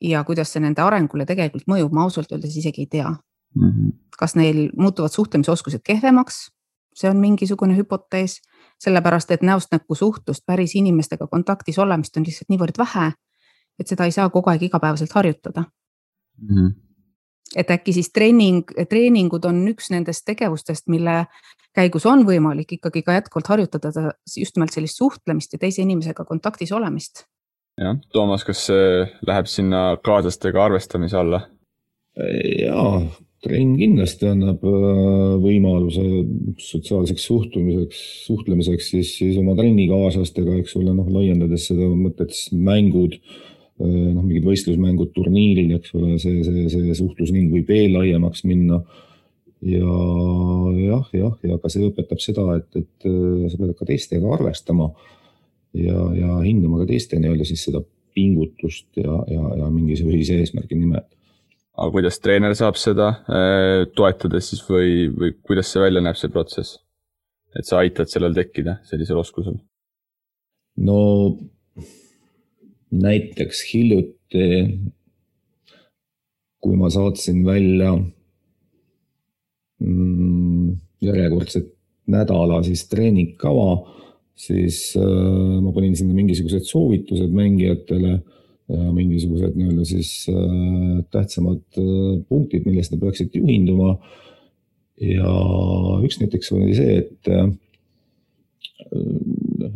ja kuidas see nende arengule tegelikult mõjub, ma ausalt öeldes isegi ei tea mm. -hmm. kas neil muutuvad suhtlemisoskused kehvemaks? see on mingisugune hüpotees, sellepärast et näost näkku suhtlust, päris inimestega kontaktis olemist on lihtsalt niivõrd vähe, et seda ei saa kogu aeg igapäevaselt harjutada mm. -hmm et äkki siis treening, treeningud on üks nendest tegevustest, mille käigus on võimalik ikkagi ka jätkuvalt harjutada just nimelt sellist suhtlemist ja teise inimesega kontaktis olemist. jah, Toomas, kas see läheb sinna kaaslastega arvestamise alla? jaa, trenn kindlasti annab äh, võimaluse sotsiaalseks suhtumiseks, suhtlemiseks siis, siis oma trennikaaslastega, eks ole, noh, laiendades seda mõtet, siis mängud noh, mingid võistlusmängud, turniirid, eks ole, see, see, see suhtlusring võib veel laiemaks minna. ja jah, jah, ja ka see õpetab seda, et, et äh, sa pead ka teistega arvestama ja, ja hindama ka teiste nii-öelda siis seda pingutust ja, ja, ja mingisuguse ühise eesmärgi nimel. aga kuidas treener saab seda äh, toetada siis või, või kuidas see välja näeb, see protsess? et sa aitad sellel tekkida, sellisel oskusel? no näiteks hiljuti, kui ma saatsin välja mm, järjekordset nädala siis treeningkava, siis äh, ma panin sinna mingisugused soovitused mängijatele ja mingisugused nii-öelda siis äh, tähtsamad äh, punktid, millest nad peaksid juhinduma. ja üks näiteks oli see, et äh,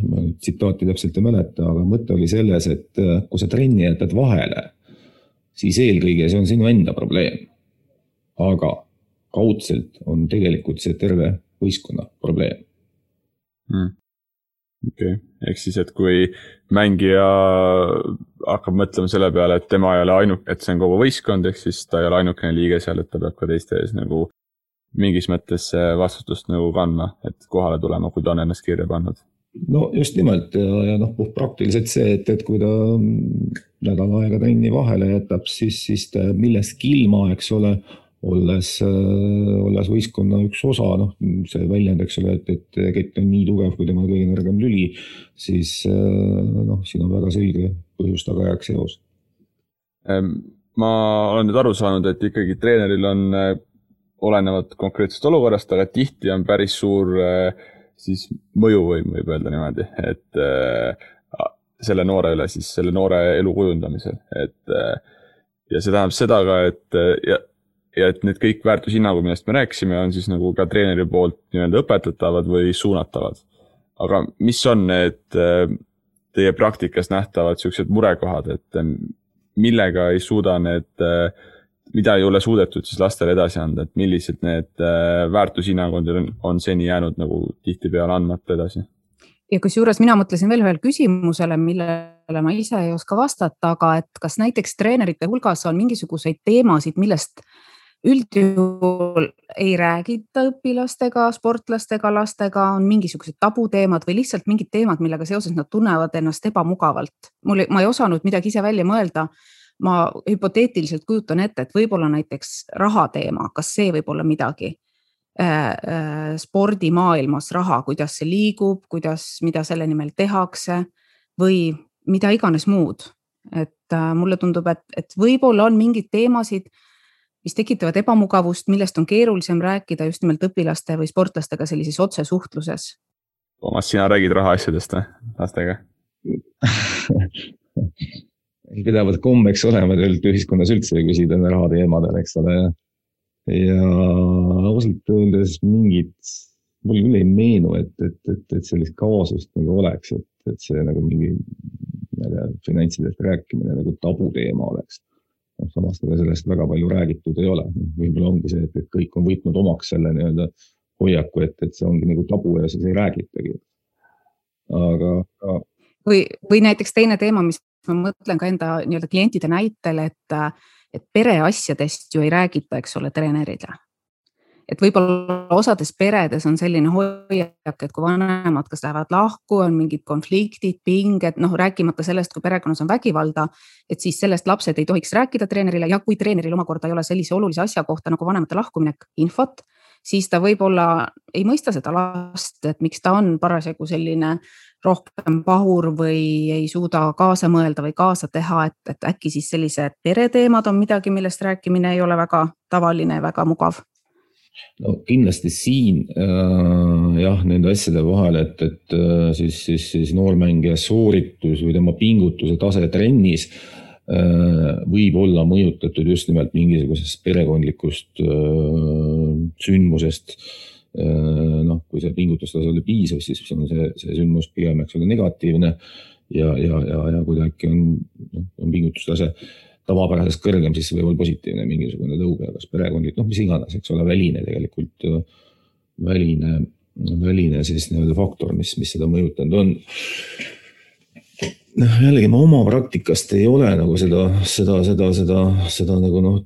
ma tsitaati täpselt ei mäleta, aga mõte oli selles, et äh, kui sa trenni jätad vahele, siis eelkõige see on sinu enda probleem. aga kaudselt on tegelikult see terve võistkonna probleem mm.. okei okay., ehk siis, et kui mängija hakkab mõtlema selle peale, et tema ei ole ainuk-, et see on kogu võistkond, ehk siis ta ei ole ainukene liige seal, et ta peab ka teiste ees nagu mingis mõttes vastutust nagu kandma, et kohale tulema, kui ta on ennast kirja pannud. No just nimelt ja, ja noh, puhtpraktiliselt see, et, et kui ta nädal aega trenni vahele jätab, siis, siis ta millestki ilma, eks ole olles, olles võistkonna üks osa, noh, see väljend, eks ole, et, et kett on nii tugev kui tema kõige nõrgem lüli, siis noh, siin on väga selge põhjus-tagajärg seos. Ehm, ma olen nüüd aru saanud, et ikkagi treeneril on eh, olenevalt konkreetsest olukorrast, aga tihti on päris suur eh, siis mõjuvõim, võib öelda niimoodi, et eh, selle noore üle siis, selle noore elu kujundamisel, et ja see tähendab seda ka, et ja ja et need kõik väärtushinnangud, millest me rääkisime, on siis nagu ka treeneri poolt nii-öelda õpetatavad või suunatavad. aga mis on need äh, teie praktikas nähtavad siuksed murekohad, et äh, millega ei suuda need, äh, mida ei ole suudetud siis lastele edasi anda, et millised need väärtushinnangud on, on seni jäänud nagu tihtipeale andmata edasi? ja kusjuures mina mõtlesin veel ühele küsimusele, millele ma ise ei oska vastata, aga et kas näiteks treenerite hulgas on mingisuguseid teemasid, millest üldjuhul ei räägita õpilastega, sportlastega, lastega, on mingisugused tabuteemad või lihtsalt mingid teemad, millega seoses nad tunnevad ennast ebamugavalt. mul, ma ei osanud midagi ise välja mõelda. Ma hüpoteetiliselt kujutan ette, et võib-olla näiteks raha teema, kas see võib olla midagi äh, äh, spordimaailmas raha, kuidas see liigub, kuidas, mida selle nimel tehakse või mida iganes muud. et äh, mulle tundub, et, et võib-olla on mingeid teemasid mis tekitavad ebamugavust, millest on keerulisem rääkida just nimelt õpilaste või sportlastega sellises otsesuhtluses. Toomas, sina räägid rahaasjadest või lastega pidevad kombeks olema tegelikult ühiskonnas üldse küsida raha teemadel, eks ole. ja ausalt öeldes mingit, mul küll ei meenu, et, et, et, et sellist kaasust nagu oleks, et, et see nagu mingi, ma ei tea, finantsidest rääkimine nagu tabuteema oleks noh, samas ega sellest väga palju räägitud ei ole. võib-olla ongi see, et, kõik on võtnud omaks selle nii-öelda hoiaku, et, et see ongi nagu tabu ja siis ei räägitagi. aga, aga. Või, või näiteks teine teema, mis ma mõtlen ka enda nii-öelda klientide näitel, et, et pereasjadest ju ei räägita, eks ole, treenerile. Et võib-olla osades peredes on selline hoiak, et kui vanemad kas lähevad lahku, on mingid konfliktid, pinged, noh, rääkimata sellest, kui perekonnas on vägivalda, et siis sellest lapsed ei tohiks rääkida treenerile ja kui treeneril omakorda ei ole sellise olulise asja kohta nagu vanemate lahkuminek infot, siis ta võib-olla ei mõista seda last, et miks ta on parasjagu selline rohkem pahur või ei suuda kaasa mõelda või kaasa teha, et, et äkki siis sellised pereteemad on midagi, millest rääkimine ei ole väga tavaline, väga mugav no kindlasti siin äh, jah, nende asjade vahel, et, et äh, siis, siis, siis noormängija sooritus või tema pingutuse tase trennis äh, võib olla mõjutatud just nimelt mingisugusest perekondlikust äh, sündmusest äh,. Noh, kui see pingutustase oli piisav, siis on see, see sündmus pigem, eks ole, negatiivne ja, ja, ja, ja kui ta äkki on, noh, on pingutustase äh, tavapärasest kõrgem, siis see võib olla positiivne mingisugune tõuge, kas perekondlik, noh, mis iganes, eks ole, väline tegelikult, väline, väline siis nii-öelda faktor, mis, mis seda mõjutanud on. noh, jällegi ma oma praktikast ei ole nagu seda, seda, seda, seda, seda nagu noh,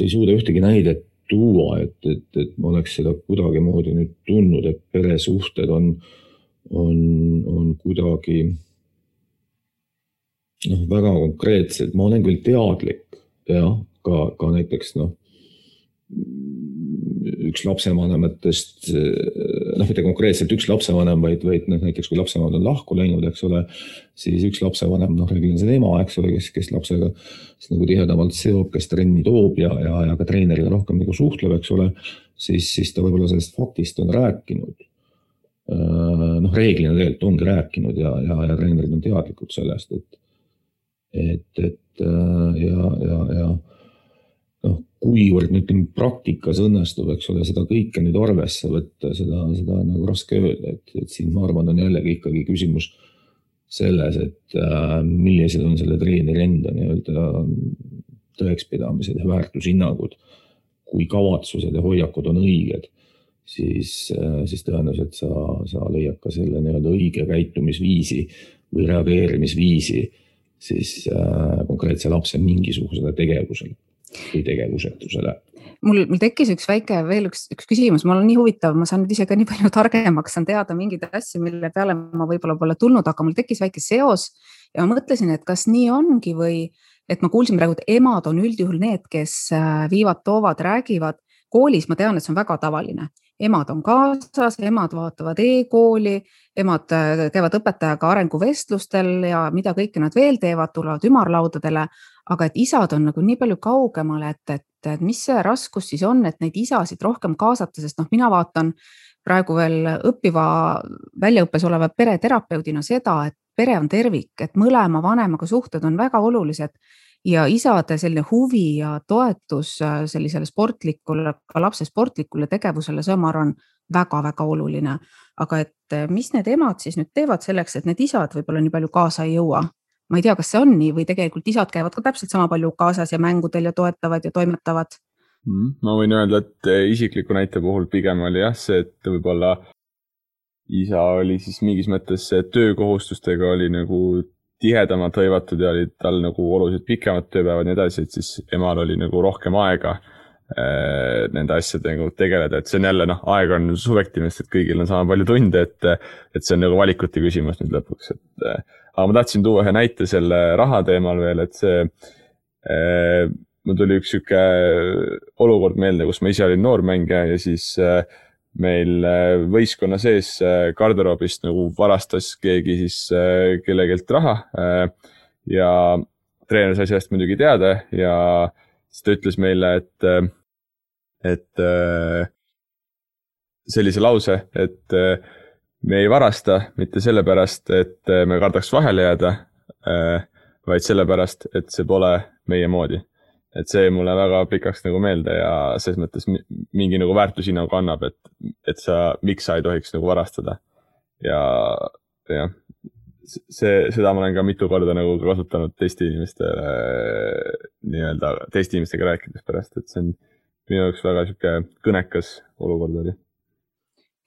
ei suuda ühtegi näidet tuua, et, et, et ma oleks seda kuidagimoodi nüüd tundnud, et peresuhted on, on, on kuidagi noh, väga konkreetselt, ma olen küll teadlik jah, ka, ka näiteks noh, üks lapsevanematest, noh, mitte konkreetselt üks lapsevanem, vaid, vaid noh, näiteks kui lapsevanemad on lahku läinud, eks ole, siis üks lapsevanem, noh, reeglina see ema, eks ole, kes, kes lapsega siis nagu tihedamalt seob, kes trenni toob ja, ja, ja ka treeneriga rohkem nagu suhtleb, eks ole, siis, siis ta võib-olla sellest faktist on rääkinud. Noh, reeglina tegelikult ongi rääkinud ja, ja, ja treenerid on teadlikud sellest, et et, et äh, ja, ja, ja noh, kuivõrd nüüd ütleme praktikas õnnestub, eks ole, seda kõike nüüd arvesse võtta, seda, seda on nagu raske öelda, et, et siin ma arvan, on jällegi ikkagi küsimus selles, et äh, millised on selle treeneri enda nii-öelda tõekspidamised ja väärtushinnangud, kui kavatsused ja hoiakud on õiged siis, siis tõenäoliselt sa, sa leiad ka selle nii-öelda õige käitumisviisi või reageerimisviisi siis äh, konkreetse lapse mingisugusele tegevusele või tegevusetusele. Mul, mul tekkis üks väike veel üks, üks küsimus, mul on nii huvitav, ma saan nüüd ise ka nii palju targemaks, saan teada mingeid asju, mille peale ma võib-olla pole tulnud, aga mul tekkis väike seos ja ma mõtlesin, et kas nii ongi või et ma kuulsin praegu, et emad on üldjuhul need, kes äh, viivad, toovad, räägivad. koolis ma tean, et see on väga tavaline, emad on kaasas, emad vaatavad e-kooli, emad äh, käivad õpetajaga arenguvestlustel ja mida kõike nad veel teevad, tulevad ümarlaudadele aga et isad on nagu nii palju kaugemal, et, et, et mis see raskus siis on, et neid isasid rohkem kaasata, sest noh, mina vaatan praegu veel õppiva väljaõppes oleva pereterapeudina seda, et pere on tervik, et mõlema vanemaga suhted on väga olulised ja isade selline huvi ja toetus äh, sellisele sportlikule, ka lapse sportlikule tegevusele, see on, ma arvan, väga-väga oluline. aga et äh, mis need emad siis nüüd teevad selleks, et need isad võib-olla nii palju kaasa ei jõua? Ma ei tea, kas see on nii või tegelikult isad käivad ka täpselt sama palju kaasas ja mängudel ja toetavad ja toimetavad mm,? ma võin öelda, et eh, isikliku näite puhul pigem oli jah see, et võib-olla isa oli siis mingis mõttes töökohustustega oli nagu tihedamalt hõivatud ja olid tal nagu oluliselt pikemad tööpäevad ja nii edasi, et siis emal oli nagu rohkem aega äh, nende asjadega tegeleda, et see on jälle noh, aeg on subjektiivne, sest et kõigil on sama palju tunde, et, et see on nagu valikute küsimus nüüd lõpuks, et aga ma tahtsin tuua ühe näite selle raha teemal veel, et see äh,, mul tuli üks sihuke olukord meelde, kus ma ise olin noormängija ja siis äh, meil äh, võistkonna sees garderoobist nagu varastas keegi siis kellegilt raha ja treener sai sellest muidugi teada ja siis ta ütles meile, et, et sellise lause, et me ei varasta mitte sellepärast, et äh, me kardaks vahele jääda, äh, vaid sellepärast, et see pole meie moodi. et see jäi mulle väga pikaks nagu meelde ja selles mõttes mingi nagu väärtushinnangu annab, et, et sa, miks sa ei tohiks nagu varastada. ja, jah, see, seda ma olen ka mitu korda nagu kasutanud teiste inimestele nii-öelda teiste inimestega rääkides pärast, et see on minu jaoks väga sihuke kõnekas olukord oli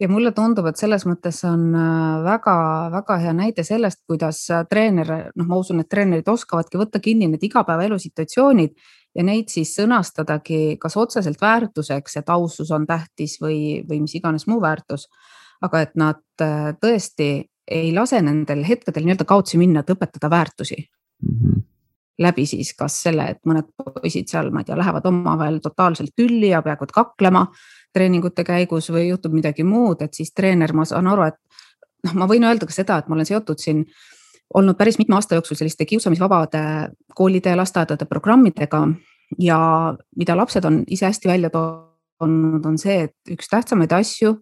ja mulle tundub, et selles mõttes on väga-väga äh, hea näide sellest, kuidas äh, treener, noh, ma usun, et treenerid oskavadki võtta kinni need igapäevaelu situatsioonid ja neid siis sõnastadagi kas otseselt väärtuseks, et ausus on tähtis või, või mis iganes muu väärtus. aga et nad äh, tõesti ei lase nendel hetkedel nii-öelda kaotsi minna, et õpetada väärtusi mm. -hmm läbi siis kas selle, et mõned poisid seal, ma ei tea, lähevad omavahel totaalselt tülli ja peaaegu et kaklema treeningute käigus või juhtub midagi muud, et siis treener, ma saan aru, et noh, ma võin öelda ka seda, et ma olen seotud siin olnud päris mitme aasta jooksul selliste kiusamisvabade koolide ja lasteaedade programmidega ja mida lapsed on ise hästi välja toonud, on see, et üks tähtsamaid asju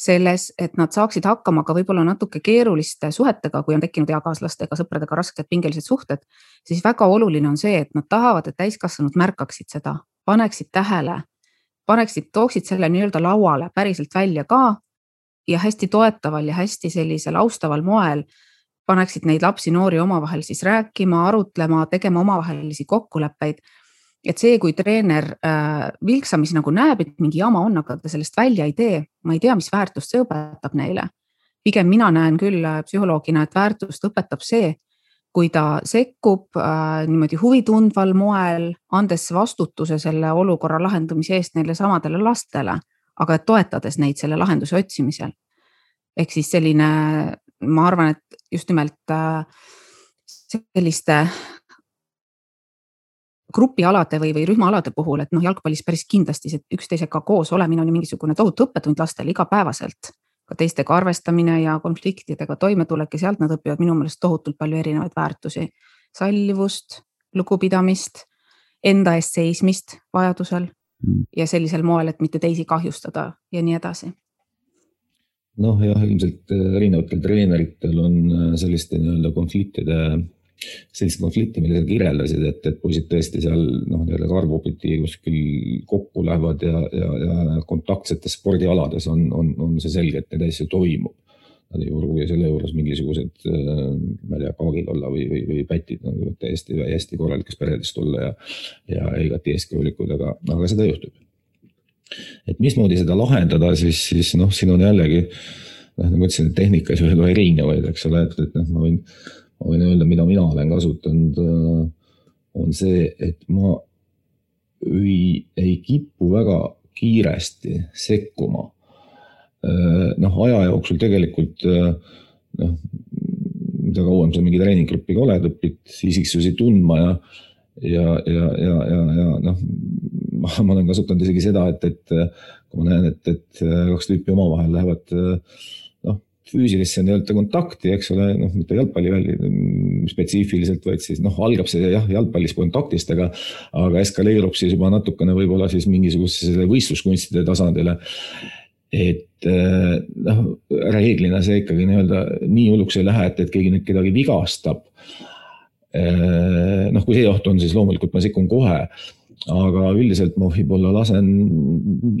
selles, et nad saaksid hakkama ka võib-olla natuke keeruliste suhetega, kui on tekkinud eakaaslastega, sõpradega rasked pingelised suhted, siis väga oluline on see, et nad tahavad, et täiskasvanud märkaksid seda, paneksid tähele paneksid, tooksid selle nii-öelda lauale päriselt välja ka ja hästi toetaval ja hästi sellisel austaval moel paneksid neid lapsi-noori omavahel siis rääkima, arutlema, tegema omavahelisi kokkuleppeid. Et see, kui treener äh, vilksamisi nagu näeb, et mingi jama on, aga ta sellest välja ei tee, ma ei tea, mis väärtust see õpetab neile. pigem mina näen küll äh, psühholoogina, et väärtust õpetab see, kui ta sekkub äh, niimoodi huvitundval moel, andes vastutuse selle olukorra lahendamise eest neile samadele lastele, aga toetades neid selle lahenduse otsimisel. ehk siis selline, ma arvan, et just nimelt äh, selliste grupialade või, või rühmaalade puhul, et noh, jalgpallis päris kindlasti see üksteisega koos olemine on ju mingisugune tohutu õppetund lastele igapäevaselt ka teistega arvestamine ja konfliktidega toimetulek ja sealt nad õpivad minu meelest tohutult palju erinevaid väärtusi. sallivust, lugupidamist, enda eest seismist vajadusel mm. ja sellisel moel, et mitte teisi kahjustada ja nii edasi noh, jah, ilmselt äh, erinevatel treeneritel on äh, selliste nii-öelda konfliktide sellist konflikti, mida sa kirjeldasid, et, et poisid tõesti seal noh, nii-öelda karvupidi kuskil kokku lähevad ja, ja, ja kontaktsetes spordialades on, on, on see selge, et neid asju toimub. Nad ei pruugi selle juures mingisugused, äh, ma ei tea, kaagid olla või, või, või pätid, nad võivad täiesti, hästi korralikest peredest olla ja, ja igati eeskujulikud, aga, aga seda juhtub et mismoodi seda lahendada, siis, siis noh, siin on jällegi noh, nagu ma ütlesin, et tehnikas võib olla erinevaid, eks ole, et, et noh, ma võin, ma võin öelda, mida mina olen kasutanud. on see, et ma ei, ei kipu väga kiiresti sekkuma. noh, aja jooksul tegelikult noh, mida kauem sa mingi treeninggrupiga oled, õpid isiksusi tundma ja, ja, ja, ja, ja, ja noh, ma olen kasutanud isegi seda, et, et kui ma näen, et, et kaks tüüpi omavahel lähevad noh, füüsilisse nii-öelda kontakti, eks ole, noh, mitte jalgpalli spetsiifiliselt, vaid siis noh, algab see jah, jalgpallis kontaktist, aga, aga eskaleerub siis juba natukene võib-olla siis mingisugusele võistluskunstide tasandile et noh, reeglina see ikkagi nii-öelda nii hulluks ei lähe, et, et keegi nüüd kedagi vigastab. noh, kui see oht on, siis loomulikult ma sekkun kohe aga üldiselt ma võib-olla lasen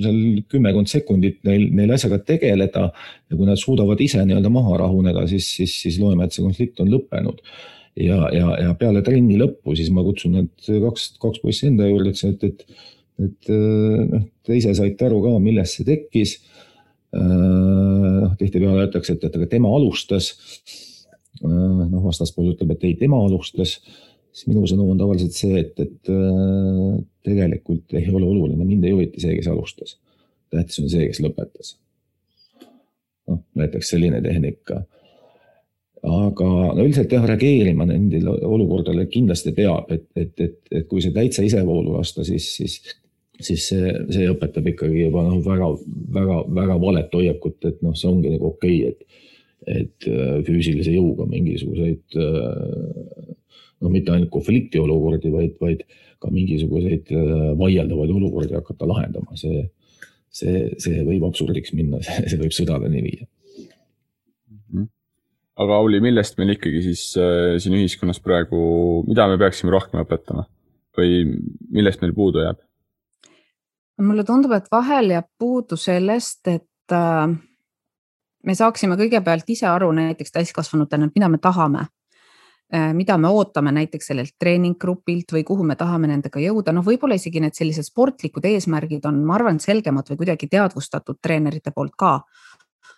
seal kümmekond sekundit neil, neil asjaga tegeleda ja kui nad suudavad ise nii-öelda maha rahuneda, siis, siis, siis loeme, et see konflikt on lõppenud. ja, ja, ja peale trenni lõppu, siis ma kutsun need kaks, kaks poissi enda juurde, ütlesin, et, et, et noh, te ise saite aru ka, millest see tekkis. noh, tihtipeale öeldakse, et, et aga tema alustas. noh, vastaspool ütleb, et ei, tema alustas siis minu sõnum on tavaliselt see, et, et tegelikult ei ole oluline, mind ei huvita see, kes alustas. tähtis on see, kes lõpetas. noh, näiteks selline tehnika. aga no üldiselt jah, reageerima nendele olukordadele kindlasti peab, et, et, et, et kui see täitsa isevoolu lasta, siis, siis, siis see, see õpetab ikkagi juba noh, väga, väga, väga valet hoiakut, et noh, see ongi nagu okei okay,, et, et äh, füüsilise jõuga mingisuguseid äh, noh, mitte ainult konfliktiolukordi, vaid, vaid ka mingisuguseid äh, vaieldavaid olukordi hakata lahendama, see, see, see võib absurdiks minna, see võib sõdadeni viia mhm. aga Auli, millest meil ikkagi siis äh, siin ühiskonnas praegu, mida me peaksime rohkem õpetama või millest meil puudu jääb? mulle tundub, et vahel jääb puudu sellest, et äh, me saaksime kõigepealt ise aru näiteks täiskasvanutena, mida me tahame mida me ootame näiteks sellelt treeninggrupilt või kuhu me tahame nendega jõuda, noh, võib-olla isegi need sellised sportlikud eesmärgid on, ma arvan, selgemad või kuidagi teadvustatud treenerite poolt ka.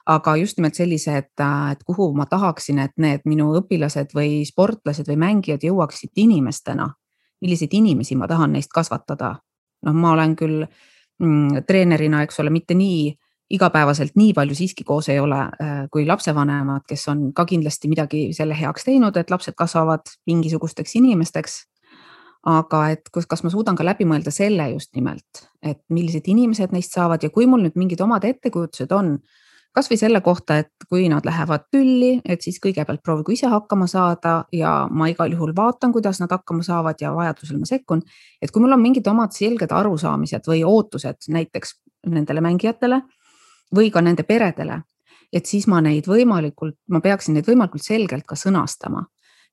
aga just nimelt sellised, äh, et kuhu ma tahaksin, et need minu õpilased või sportlased või mängijad jõuaksid inimestena. milliseid inimesi ma tahan neist kasvatada? noh, ma olen küll mm, treenerina, eks ole, mitte nii igapäevaselt nii palju siiski koos ei ole äh, kui lapsevanemad, kes on ka kindlasti midagi selle heaks teinud, et lapsed kasvavad mingisugusteks inimesteks. aga et kus, kas ma suudan ka läbi mõelda selle just nimelt, et millised inimesed neist saavad ja kui mul nüüd mingid omad ettekujutused on, kasvõi selle kohta, et kui nad lähevad tülli, et siis kõigepealt proovigu ise hakkama saada ja ma igal juhul vaatan, kuidas nad hakkama saavad ja vajadusel ma sekkun. et kui mul on mingid omad selged arusaamised või ootused näiteks nendele mängijatele või ka nende peredele. et siis ma neid võimalikult, ma peaksin neid võimalikult selgelt ka sõnastama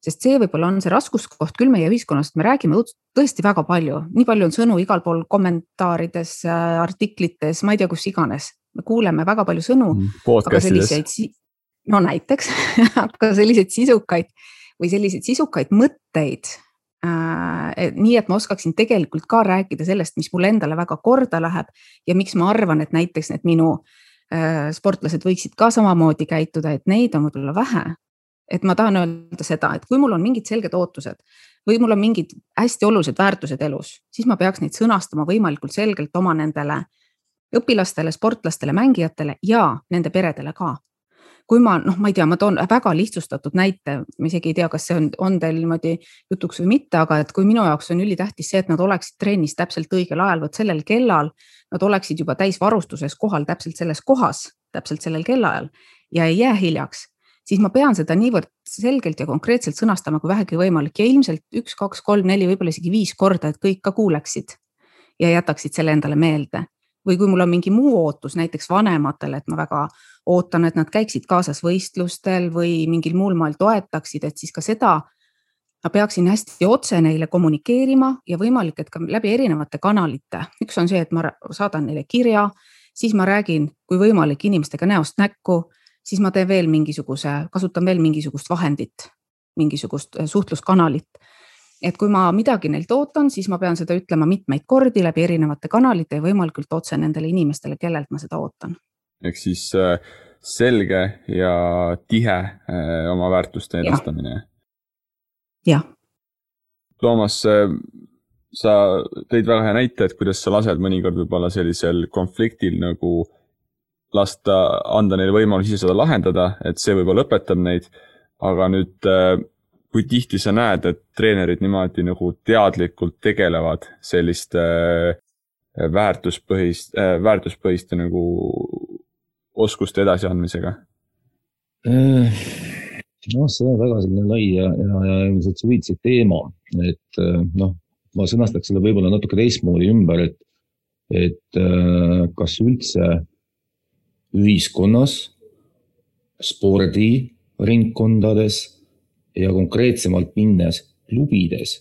sest see võib-olla on see raskuskoht küll meie ühiskonnas, et me räägime tõesti väga palju, nii palju on sõnu igal pool kommentaarides, äh, artiklites, ma ei tea, kus iganes, me kuuleme väga palju sõnu. Mm, selliseid, no näiteks aga selliseid sisukaid või selliseid sisukaid mõtteid äh,. nii et ma oskaksin tegelikult ka rääkida sellest, mis mulle endale väga korda läheb ja miks ma arvan, et näiteks need minu Äh, sportlased võiksid ka samamoodi käituda, et neid on võib-olla vähe. et ma tahan öelda seda, et kui mul on mingid selged ootused või mul on mingid hästi olulised väärtused elus, siis ma peaks neid sõnastama võimalikult selgelt oma nendele õpilastele, sportlastele, mängijatele ja nende peredele ka kui ma noh, ma ei tea, ma toon väga lihtsustatud näite, ma isegi ei tea, kas see on, on teil niimoodi jutuks või mitte, aga et kui minu jaoks on ülitähtis see, et nad oleksid trennis täpselt õigel ajal, vot sellel kellal. Nad oleksid juba täisvarustuses kohal täpselt selles kohas, täpselt sellel kellaajal ja ei jää hiljaks siis ma pean seda niivõrd selgelt ja konkreetselt sõnastama, kui vähegi võimalik ja ilmselt üks, kaks, kolm, neli, võib-olla isegi viis korda, et kõik ka kuuleksid ja jätaksid selle endale meelde või kui mul on mingi muu ootus näiteks vanematele, et ma väga ootan, et nad käiksid kaasas võistlustel või mingil muul moel toetaksid, et siis ka seda ma peaksin hästi otse neile kommunikeerima ja võimalik, et ka läbi erinevate kanalite. üks on see, et ma saadan neile kirja, siis ma räägin, kui võimalik, inimestega näost näkku, siis ma teen veel mingisuguse, kasutan veel mingisugust vahendit, mingisugust suhtluskanalit et kui ma midagi neilt ootan, siis ma pean seda ütlema mitmeid kordi läbi erinevate kanalite ja võimalikult otse nendele inimestele, kellelt ma seda ootan. ehk siis äh, selge ja tihe äh, oma väärtuste edastamine. jah. Toomas, äh, sa tõid väga hea näite, et kuidas sa lased mõnikord võib-olla sellisel konfliktil nagu lasta, anda neile võimalus ise seda lahendada, et see võib-olla õpetab neid. aga nüüd, kui tihti sa näed, et treenerid niimoodi nagu teadlikult tegelevad selliste äh, väärtuspõhist, äh, väärtuspõhiste nagu oskuste edasiandmisega? noh, see on väga selline lai ja, ja, ja ilmselt suviitsev teema, et noh, ma sõnastaks selle võib-olla natuke teistmoodi ümber, et, et kas üldse ühiskonnas, spordiringkondades ja konkreetsemalt minnes klubides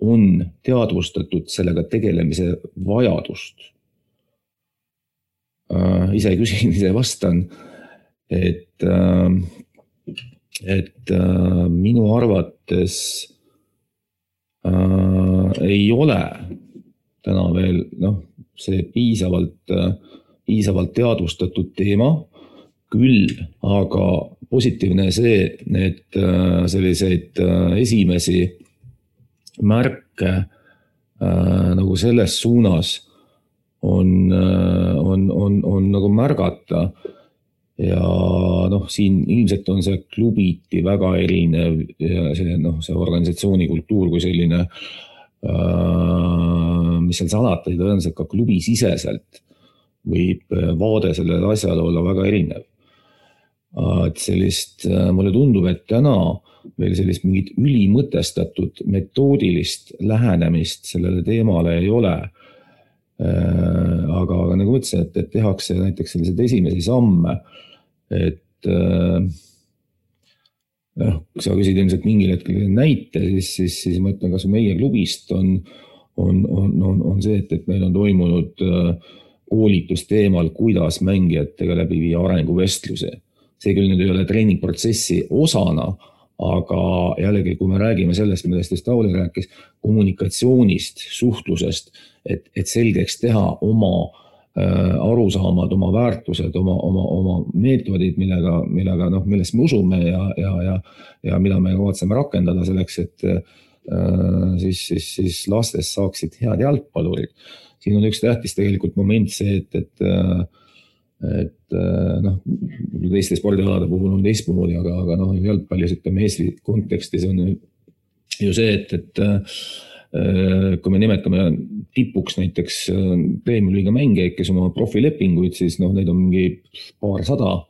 on teadvustatud sellega tegelemise vajadust. Äh, ise küsin, ise vastan, et, äh, et äh, minu arvates ei ole täna veel noh, see piisavalt äh, piisavalt teadvustatud teema. Küll aga positiivne see, et äh, selliseid äh, esimesi märke äh, nagu selles suunas on, on, on, on nagu märgata ja noh, siin ilmselt on see klubiti väga erinev ja see noh, see organisatsiooni kultuur kui selline mis seal salata, tõenäoliselt ka klubisiseselt võib vaade sellele asjale olla väga erinev. Et sellist, äh, mulle tundub, et täna veel sellist mingit ülimõtestatud metoodilist lähenemist sellele teemale ei ole. Äh, aga, aga nagu ma ütlesin, et, et tehakse näiteks selliseid esimesi samme, et noh, kui sa küsid ilmselt mingil hetkel näite, siis, siis, siis ma ütlen, kasvõi meie klubist on, on, on, on, on see, et, et meil on toimunud äh, koolitus teemal, kuidas mängijatega läbi viia arenguvestluse. See küll nüüd ei ole treeningprotsessi osana, aga jällegi, kui me räägime sellest, millest just Tauli rääkis, kommunikatsioonist, suhtlusest, et, et selgeks teha oma äh, arusaamad, oma väärtused, oma, oma, oma meetodid, millega, millega noh, millest me usume ja, ja, ja, ja mida me kavatseme rakendada selleks, et äh, siis, siis, siis lastest saaksid head jalgpallurid. Siin on üks tähtis tegelikult moment see, et, et et noh, teiste spordialade puhul on teistmoodi, aga, aga noh, jalgpallis ütleme Eesti kontekstis on ju see, et, et kui me nimetame tipuks näiteks premium-liiga mängijaid, kes oma profilepinguid, siis noh, neid on mingi paarsada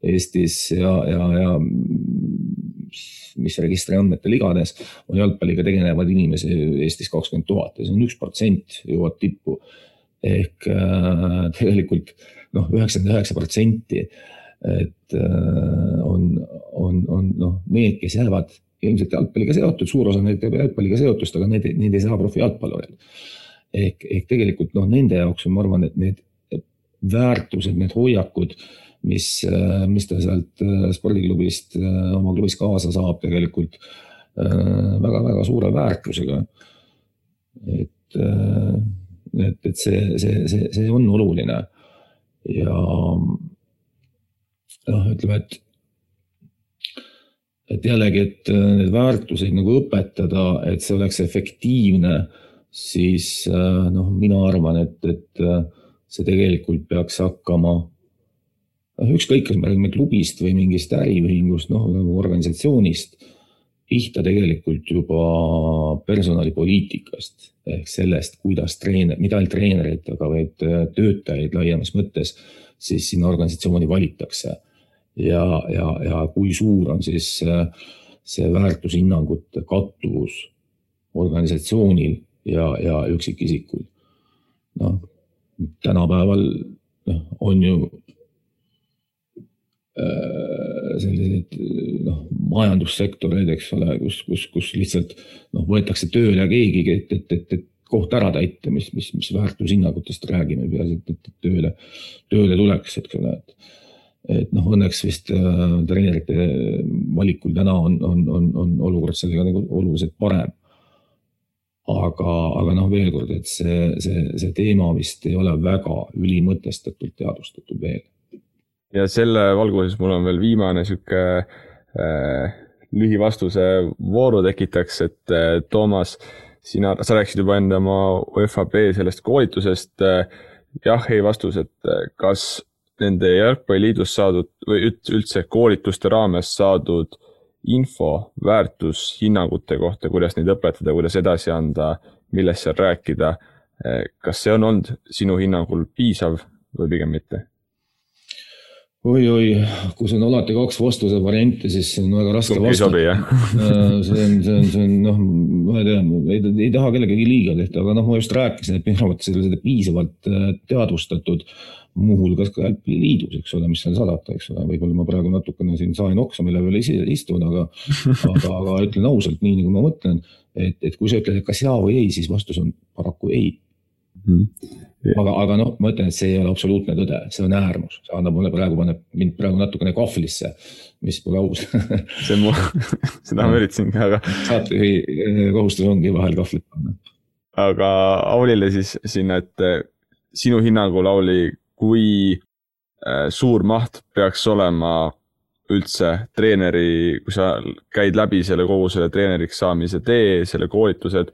Eestis ja, ja, ja mis registriandmetel iganes, on jalgpalliga tegelevaid inimesi Eestis kakskümmend tuhat ja see on üks protsent jõuab tippu. ehk äh, tegelikult noh, üheksakümmend üheksa protsenti, et äh, on, on, on noh, need, kes jäävad ilmselt jalgpalliga seotud, suur osa neid teeb jalgpalliga seotust, aga need, need ei saa profijalgpallurid. ehk, ehk tegelikult noh, nende jaoks on, ma arvan, et need väärtused, need hoiakud mis, äh, mis ta sealt äh, spordiklubist oma klubis kaasa saab tegelikult väga-väga suure väärtusega. et, et, et see, see, see, see on oluline ja noh, ütleme, et et jällegi, et neid väärtuseid nagu õpetada, et see oleks efektiivne, siis noh, mina arvan, et, et see tegelikult peaks hakkama noh, ükskõik, kas me räägime klubist või mingist äriühingust, noh nagu organisatsioonist, pihta tegelikult juba personalipoliitikast ehk sellest, kuidas treener, mitte ainult treenereid, aga vaid äh, töötajaid laiemas mõttes siis sinna organisatsiooni valitakse. ja, ja, ja kui suur on siis äh, see väärtushinnangute kattuvus organisatsioonil ja, ja üksikisikul. noh, tänapäeval noh, on ju Äh, selliseid noh, majandussektoreid, eks ole, kus, kus, kus lihtsalt noh, võetakse tööle keegi, et, et, et, et koht ära täita, mis, mis, mis väärtushinnangutest räägime, peaasi, et, et tööle, tööle tuleks, eks ole, et. et noh, õnneks vist äh, treenerite valikul täna on, on, on, on olukord sellega nagu oluliselt parem. aga, aga noh, veel kord, et see, see, see teema vist ei ole väga ülimõtestatult teadvustatud veel. Ja selle valguses mul on veel viimane sihuke äh, lühivastuse vooru tekitaks, et äh, Toomas, sina, sa rääkisid juba enne oma UFAB sellest koolitusest äh, jah, ei vastus, et äh, kas nende jalgpalliliidus saadud või üldse koolituste raames saadud info väärtushinnangute kohta, kuidas neid õpetada, kuidas edasi anda, millest seal rääkida. Eh, kas see on olnud sinu hinnangul piisav või pigem mitte? Oi-oi, kui see on alati kaks vastuse varianti, siis see on väga raske vastata. Äh, see on, see on, see on noh, ma ei tea, ei, ei taha kellegagi liiga tehta, aga noh, ma just rääkisin, et minu arvates ei ole seda piisavalt äh, teadvustatud muuhulgas ka jalgpalliliidus, eks ole, mis seal salata, eks ole, võib-olla ma praegu natukene siin sain oksa, mille peal istun, aga, aga, aga ütlen ausalt, nii nagu ma mõtlen, et, et kui sa ütled, et kas jaa või ei, siis vastus on paraku ei mm. -hmm. Aga, aga noh, ma ütlen, et see ei ole absoluutne tõde, see on äärmus, see annab mulle praegu, paneb mind praegu natukene kahvlisse, mis pole aus see on mu, seda ma üritasingi, aga. saatejuhi eh, kohustus ongi vahel kahvlit panna. aga Aulile siis sinna, et eh, sinu hinnangul, Auli, kui äh, suur maht peaks olema üldse treeneri, kui sa käid läbi selle kogu selle treeneriks saamise tee, selle koolitused,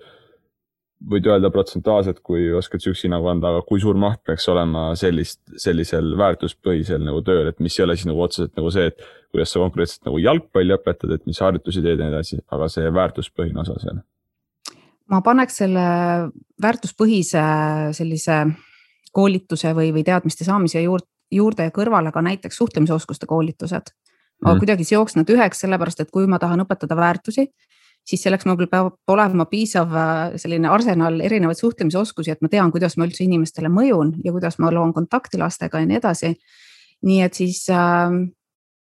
võid öelda protsentuaalselt, kui oskad sihukese hinnangu anda, aga kui suur maht peaks olema sellist, sellisel väärtuspõhisel nagu tööl, et mis ei ole siis nagu otseselt nagu see, et kuidas sa konkreetselt nagu jalgpalli õpetad, et mis harjutusi teed ja nii edasi, aga see väärtuspõhine osa seal? ma paneks selle väärtuspõhise sellise koolituse või, või teadmiste saamise juurde, juurde ja kõrvale ka näiteks suhtlemisoskuste koolitused. ma mm. kuidagi seoks nad üheks, sellepärast et kui ma tahan õpetada väärtusi, siis selleks mul peab olema piisav äh, selline arsenal erinevaid suhtlemisoskusi, et ma tean, kuidas ma üldse inimestele mõjun ja kuidas ma loon kontakti lastega ja nii edasi. nii et siis äh,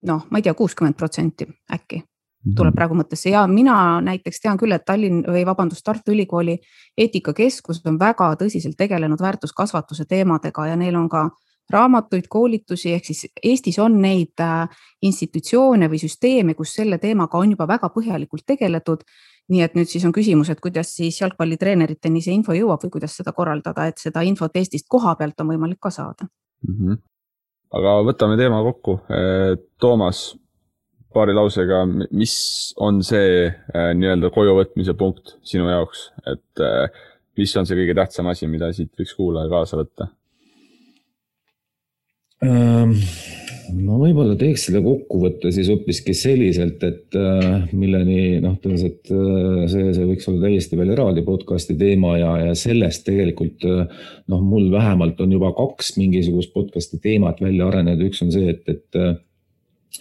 noh, ma ei tea, kuuskümmend protsenti äkki tuleb mhm. praegu mõttesse ja mina näiteks tean küll, et Tallinn või vabandust, Tartu Ülikooli eetikakeskus on väga tõsiselt tegelenud väärtuskasvatuse teemadega ja neil on ka raamatuid, koolitusi, ehk siis Eestis on neid äh, institutsioone või süsteeme, kus selle teemaga on juba väga põhjalikult tegeletud. nii et nüüd siis on küsimus, et kuidas siis jalgpallitreeneriteni see info jõuab või kuidas seda korraldada, et seda infot Eestist koha pealt on võimalik ka saada mm. -hmm. aga võtame teema kokku. Toomas, paari lausega, mis on see äh, nii-öelda kojuvõtmise punkt sinu jaoks, et äh, mis on see kõige tähtsam asi, mida siit võiks kuulaja kaasa võtta? Ma võib-olla teeks selle kokkuvõtte siis hoopiski selliselt, et äh, milleni noh, tõenäoliselt äh, see, see võiks olla täiesti veel eraldi podcast'i teema ja, ja sellest tegelikult äh, noh, mul vähemalt on juba kaks mingisugust podcast'i teemat välja arenenud, üks on see, et, et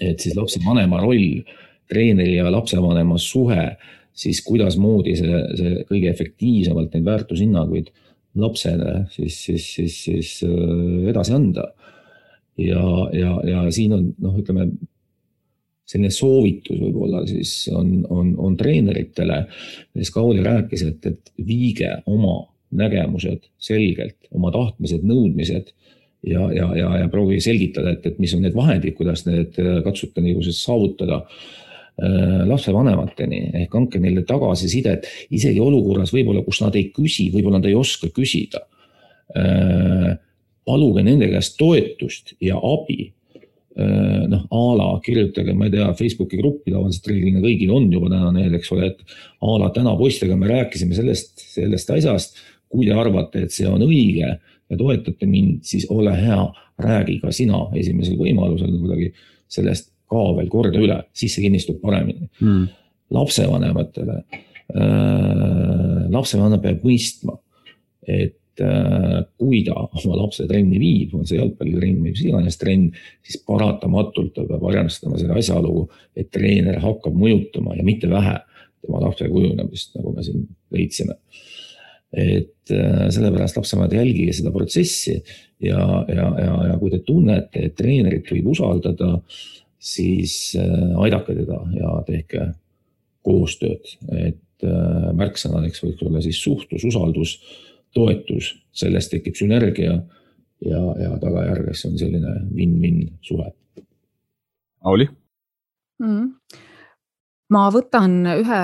et siis lapsevanema roll, treeneri ja lapsevanema suhe, siis kuidasmoodi see, see kõige efektiivsemalt neid väärtushinnanguid lapsele siis, siis, siis, siis edasi anda. Ja, ja, ja siin on noh, ütleme selline soovitus võib-olla siis on, on, on treeneritele, millest Kauli rääkis, et, et viige oma nägemused selgelt, oma tahtmised, nõudmised ja, ja, ja, ja proovige selgitada, et, et mis on need vahendid, kuidas need äh, katsuta nagu siis saavutada äh, lapsevanemateni ehk andke neile tagasisidet isegi olukorras võib-olla, kus nad ei küsi, võib-olla nad ei oska küsida. Äh, paluge nende käest toetust ja abi. noh, a la kirjutage, ma ei tea, Facebooki gruppi tavaliselt reeglina kõigil on juba täna need, eks ole, et a la täna poistega me rääkisime sellest, sellest asjast. kui te arvate, et see on õige ja toetate mind, siis ole hea, räägi ka sina esimesel võimalusel kuidagi sellest ka veel korda üle, siis see kinnistub paremini mm.. lapsevanematele äh,, lapsevanem peab mõistma, et äh, kui ta oma lapse trenni viib, on see jalgpallitrenn või mis iganes trenn, siis paratamatult ta peab arvestama selle asjaolugu, et treener hakkab mõjutama ja mitte vähe tema lapse kujunemist, nagu me siin leidsime. Et äh, sellepärast lapsevanemad jälgige seda protsessi ja, ja, ja, ja kui te tunnete, et treenerit võib usaldada, siis äh, aidake teda ja tehke koostööd, et märksõnadeks võiks olla siis suhtlus, usaldus, toetus, sellest tekib sünergia ja, ja tagajärjeks on selline win-win suhe. Auli mm.? ma võtan ühe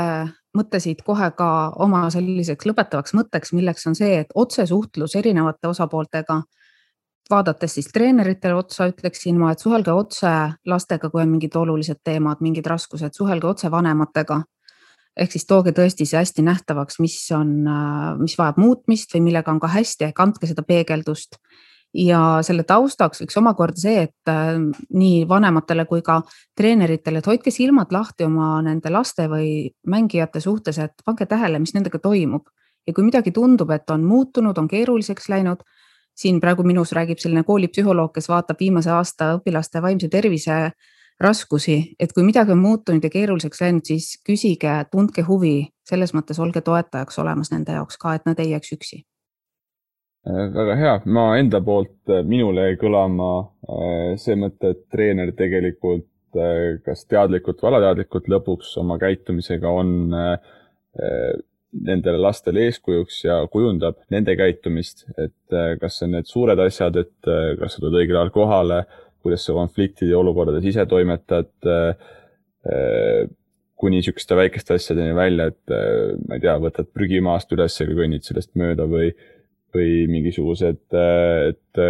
mõttesid kohe ka oma selliseks lõpetavaks mõtteks, milleks on see, et otsesuhtlus erinevate osapooltega. vaadates siis treeneritele otsa, ütleksin ma, et suhelge otse lastega, kui on mingid olulised teemad, mingid raskused, suhelge otse vanematega. Ehk siis tooge tõesti see hästi nähtavaks, mis on, mis vajab muutmist või millega on ka hästi, ehk andke seda peegeldust ja selle taustaks võiks omakorda see, et äh, nii vanematele kui ka treeneritele, et hoidke silmad lahti oma nende laste või mängijate suhtes, et pange tähele, mis nendega toimub. ja kui midagi tundub, et on muutunud, on keeruliseks läinud, siin praegu minus räägib selline koolipsühholoog, kes vaatab viimase aasta õpilaste vaimse tervise raskusi, et kui midagi on muutunud ja keeruliseks läinud, siis küsige, tundke huvi, selles mõttes olge toetajaks olemas nende jaoks ka, et nad ei jääks üksi. Äh, väga hea, ma enda poolt, äh, minule jäi kõlama äh, see mõte, et treener tegelikult kas teadlikult või alateadlikult lõpuks oma käitumisega on nendele lastele eeskujuks ja kujundab nende käitumist, et kas on need suured asjad, et kas sa tuled õigel ajal kohale, kuidas sa konfliktide olukordades ise toimetad, kuni niisuguste väikeste asjadeni välja, et ma ei tea, võtad prügi maast üles ja kõnnid sellest mööda või või mingisugused, et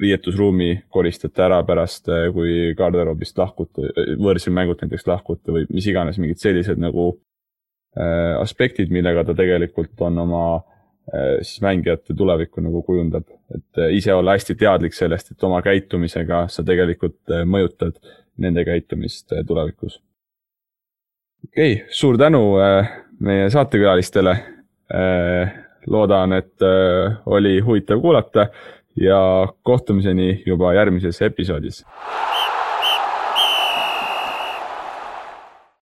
riietusruumi koristate ära pärast, kui garderoobist lahkute, võõrsil mängult näiteks lahkute või mis iganes, mingid sellised nagu äh, aspektid, millega ta tegelikult on oma äh, siis mängijate tulevikku nagu kujundab. et äh, ise olla hästi teadlik sellest, et oma käitumisega sa tegelikult mõjutad nende käitumist tulevikus. okei okay,, suur tänu meie saatekülalistele loodan, et äh, oli huvitav kuulata ja kohtumiseni juba järgmises episoodis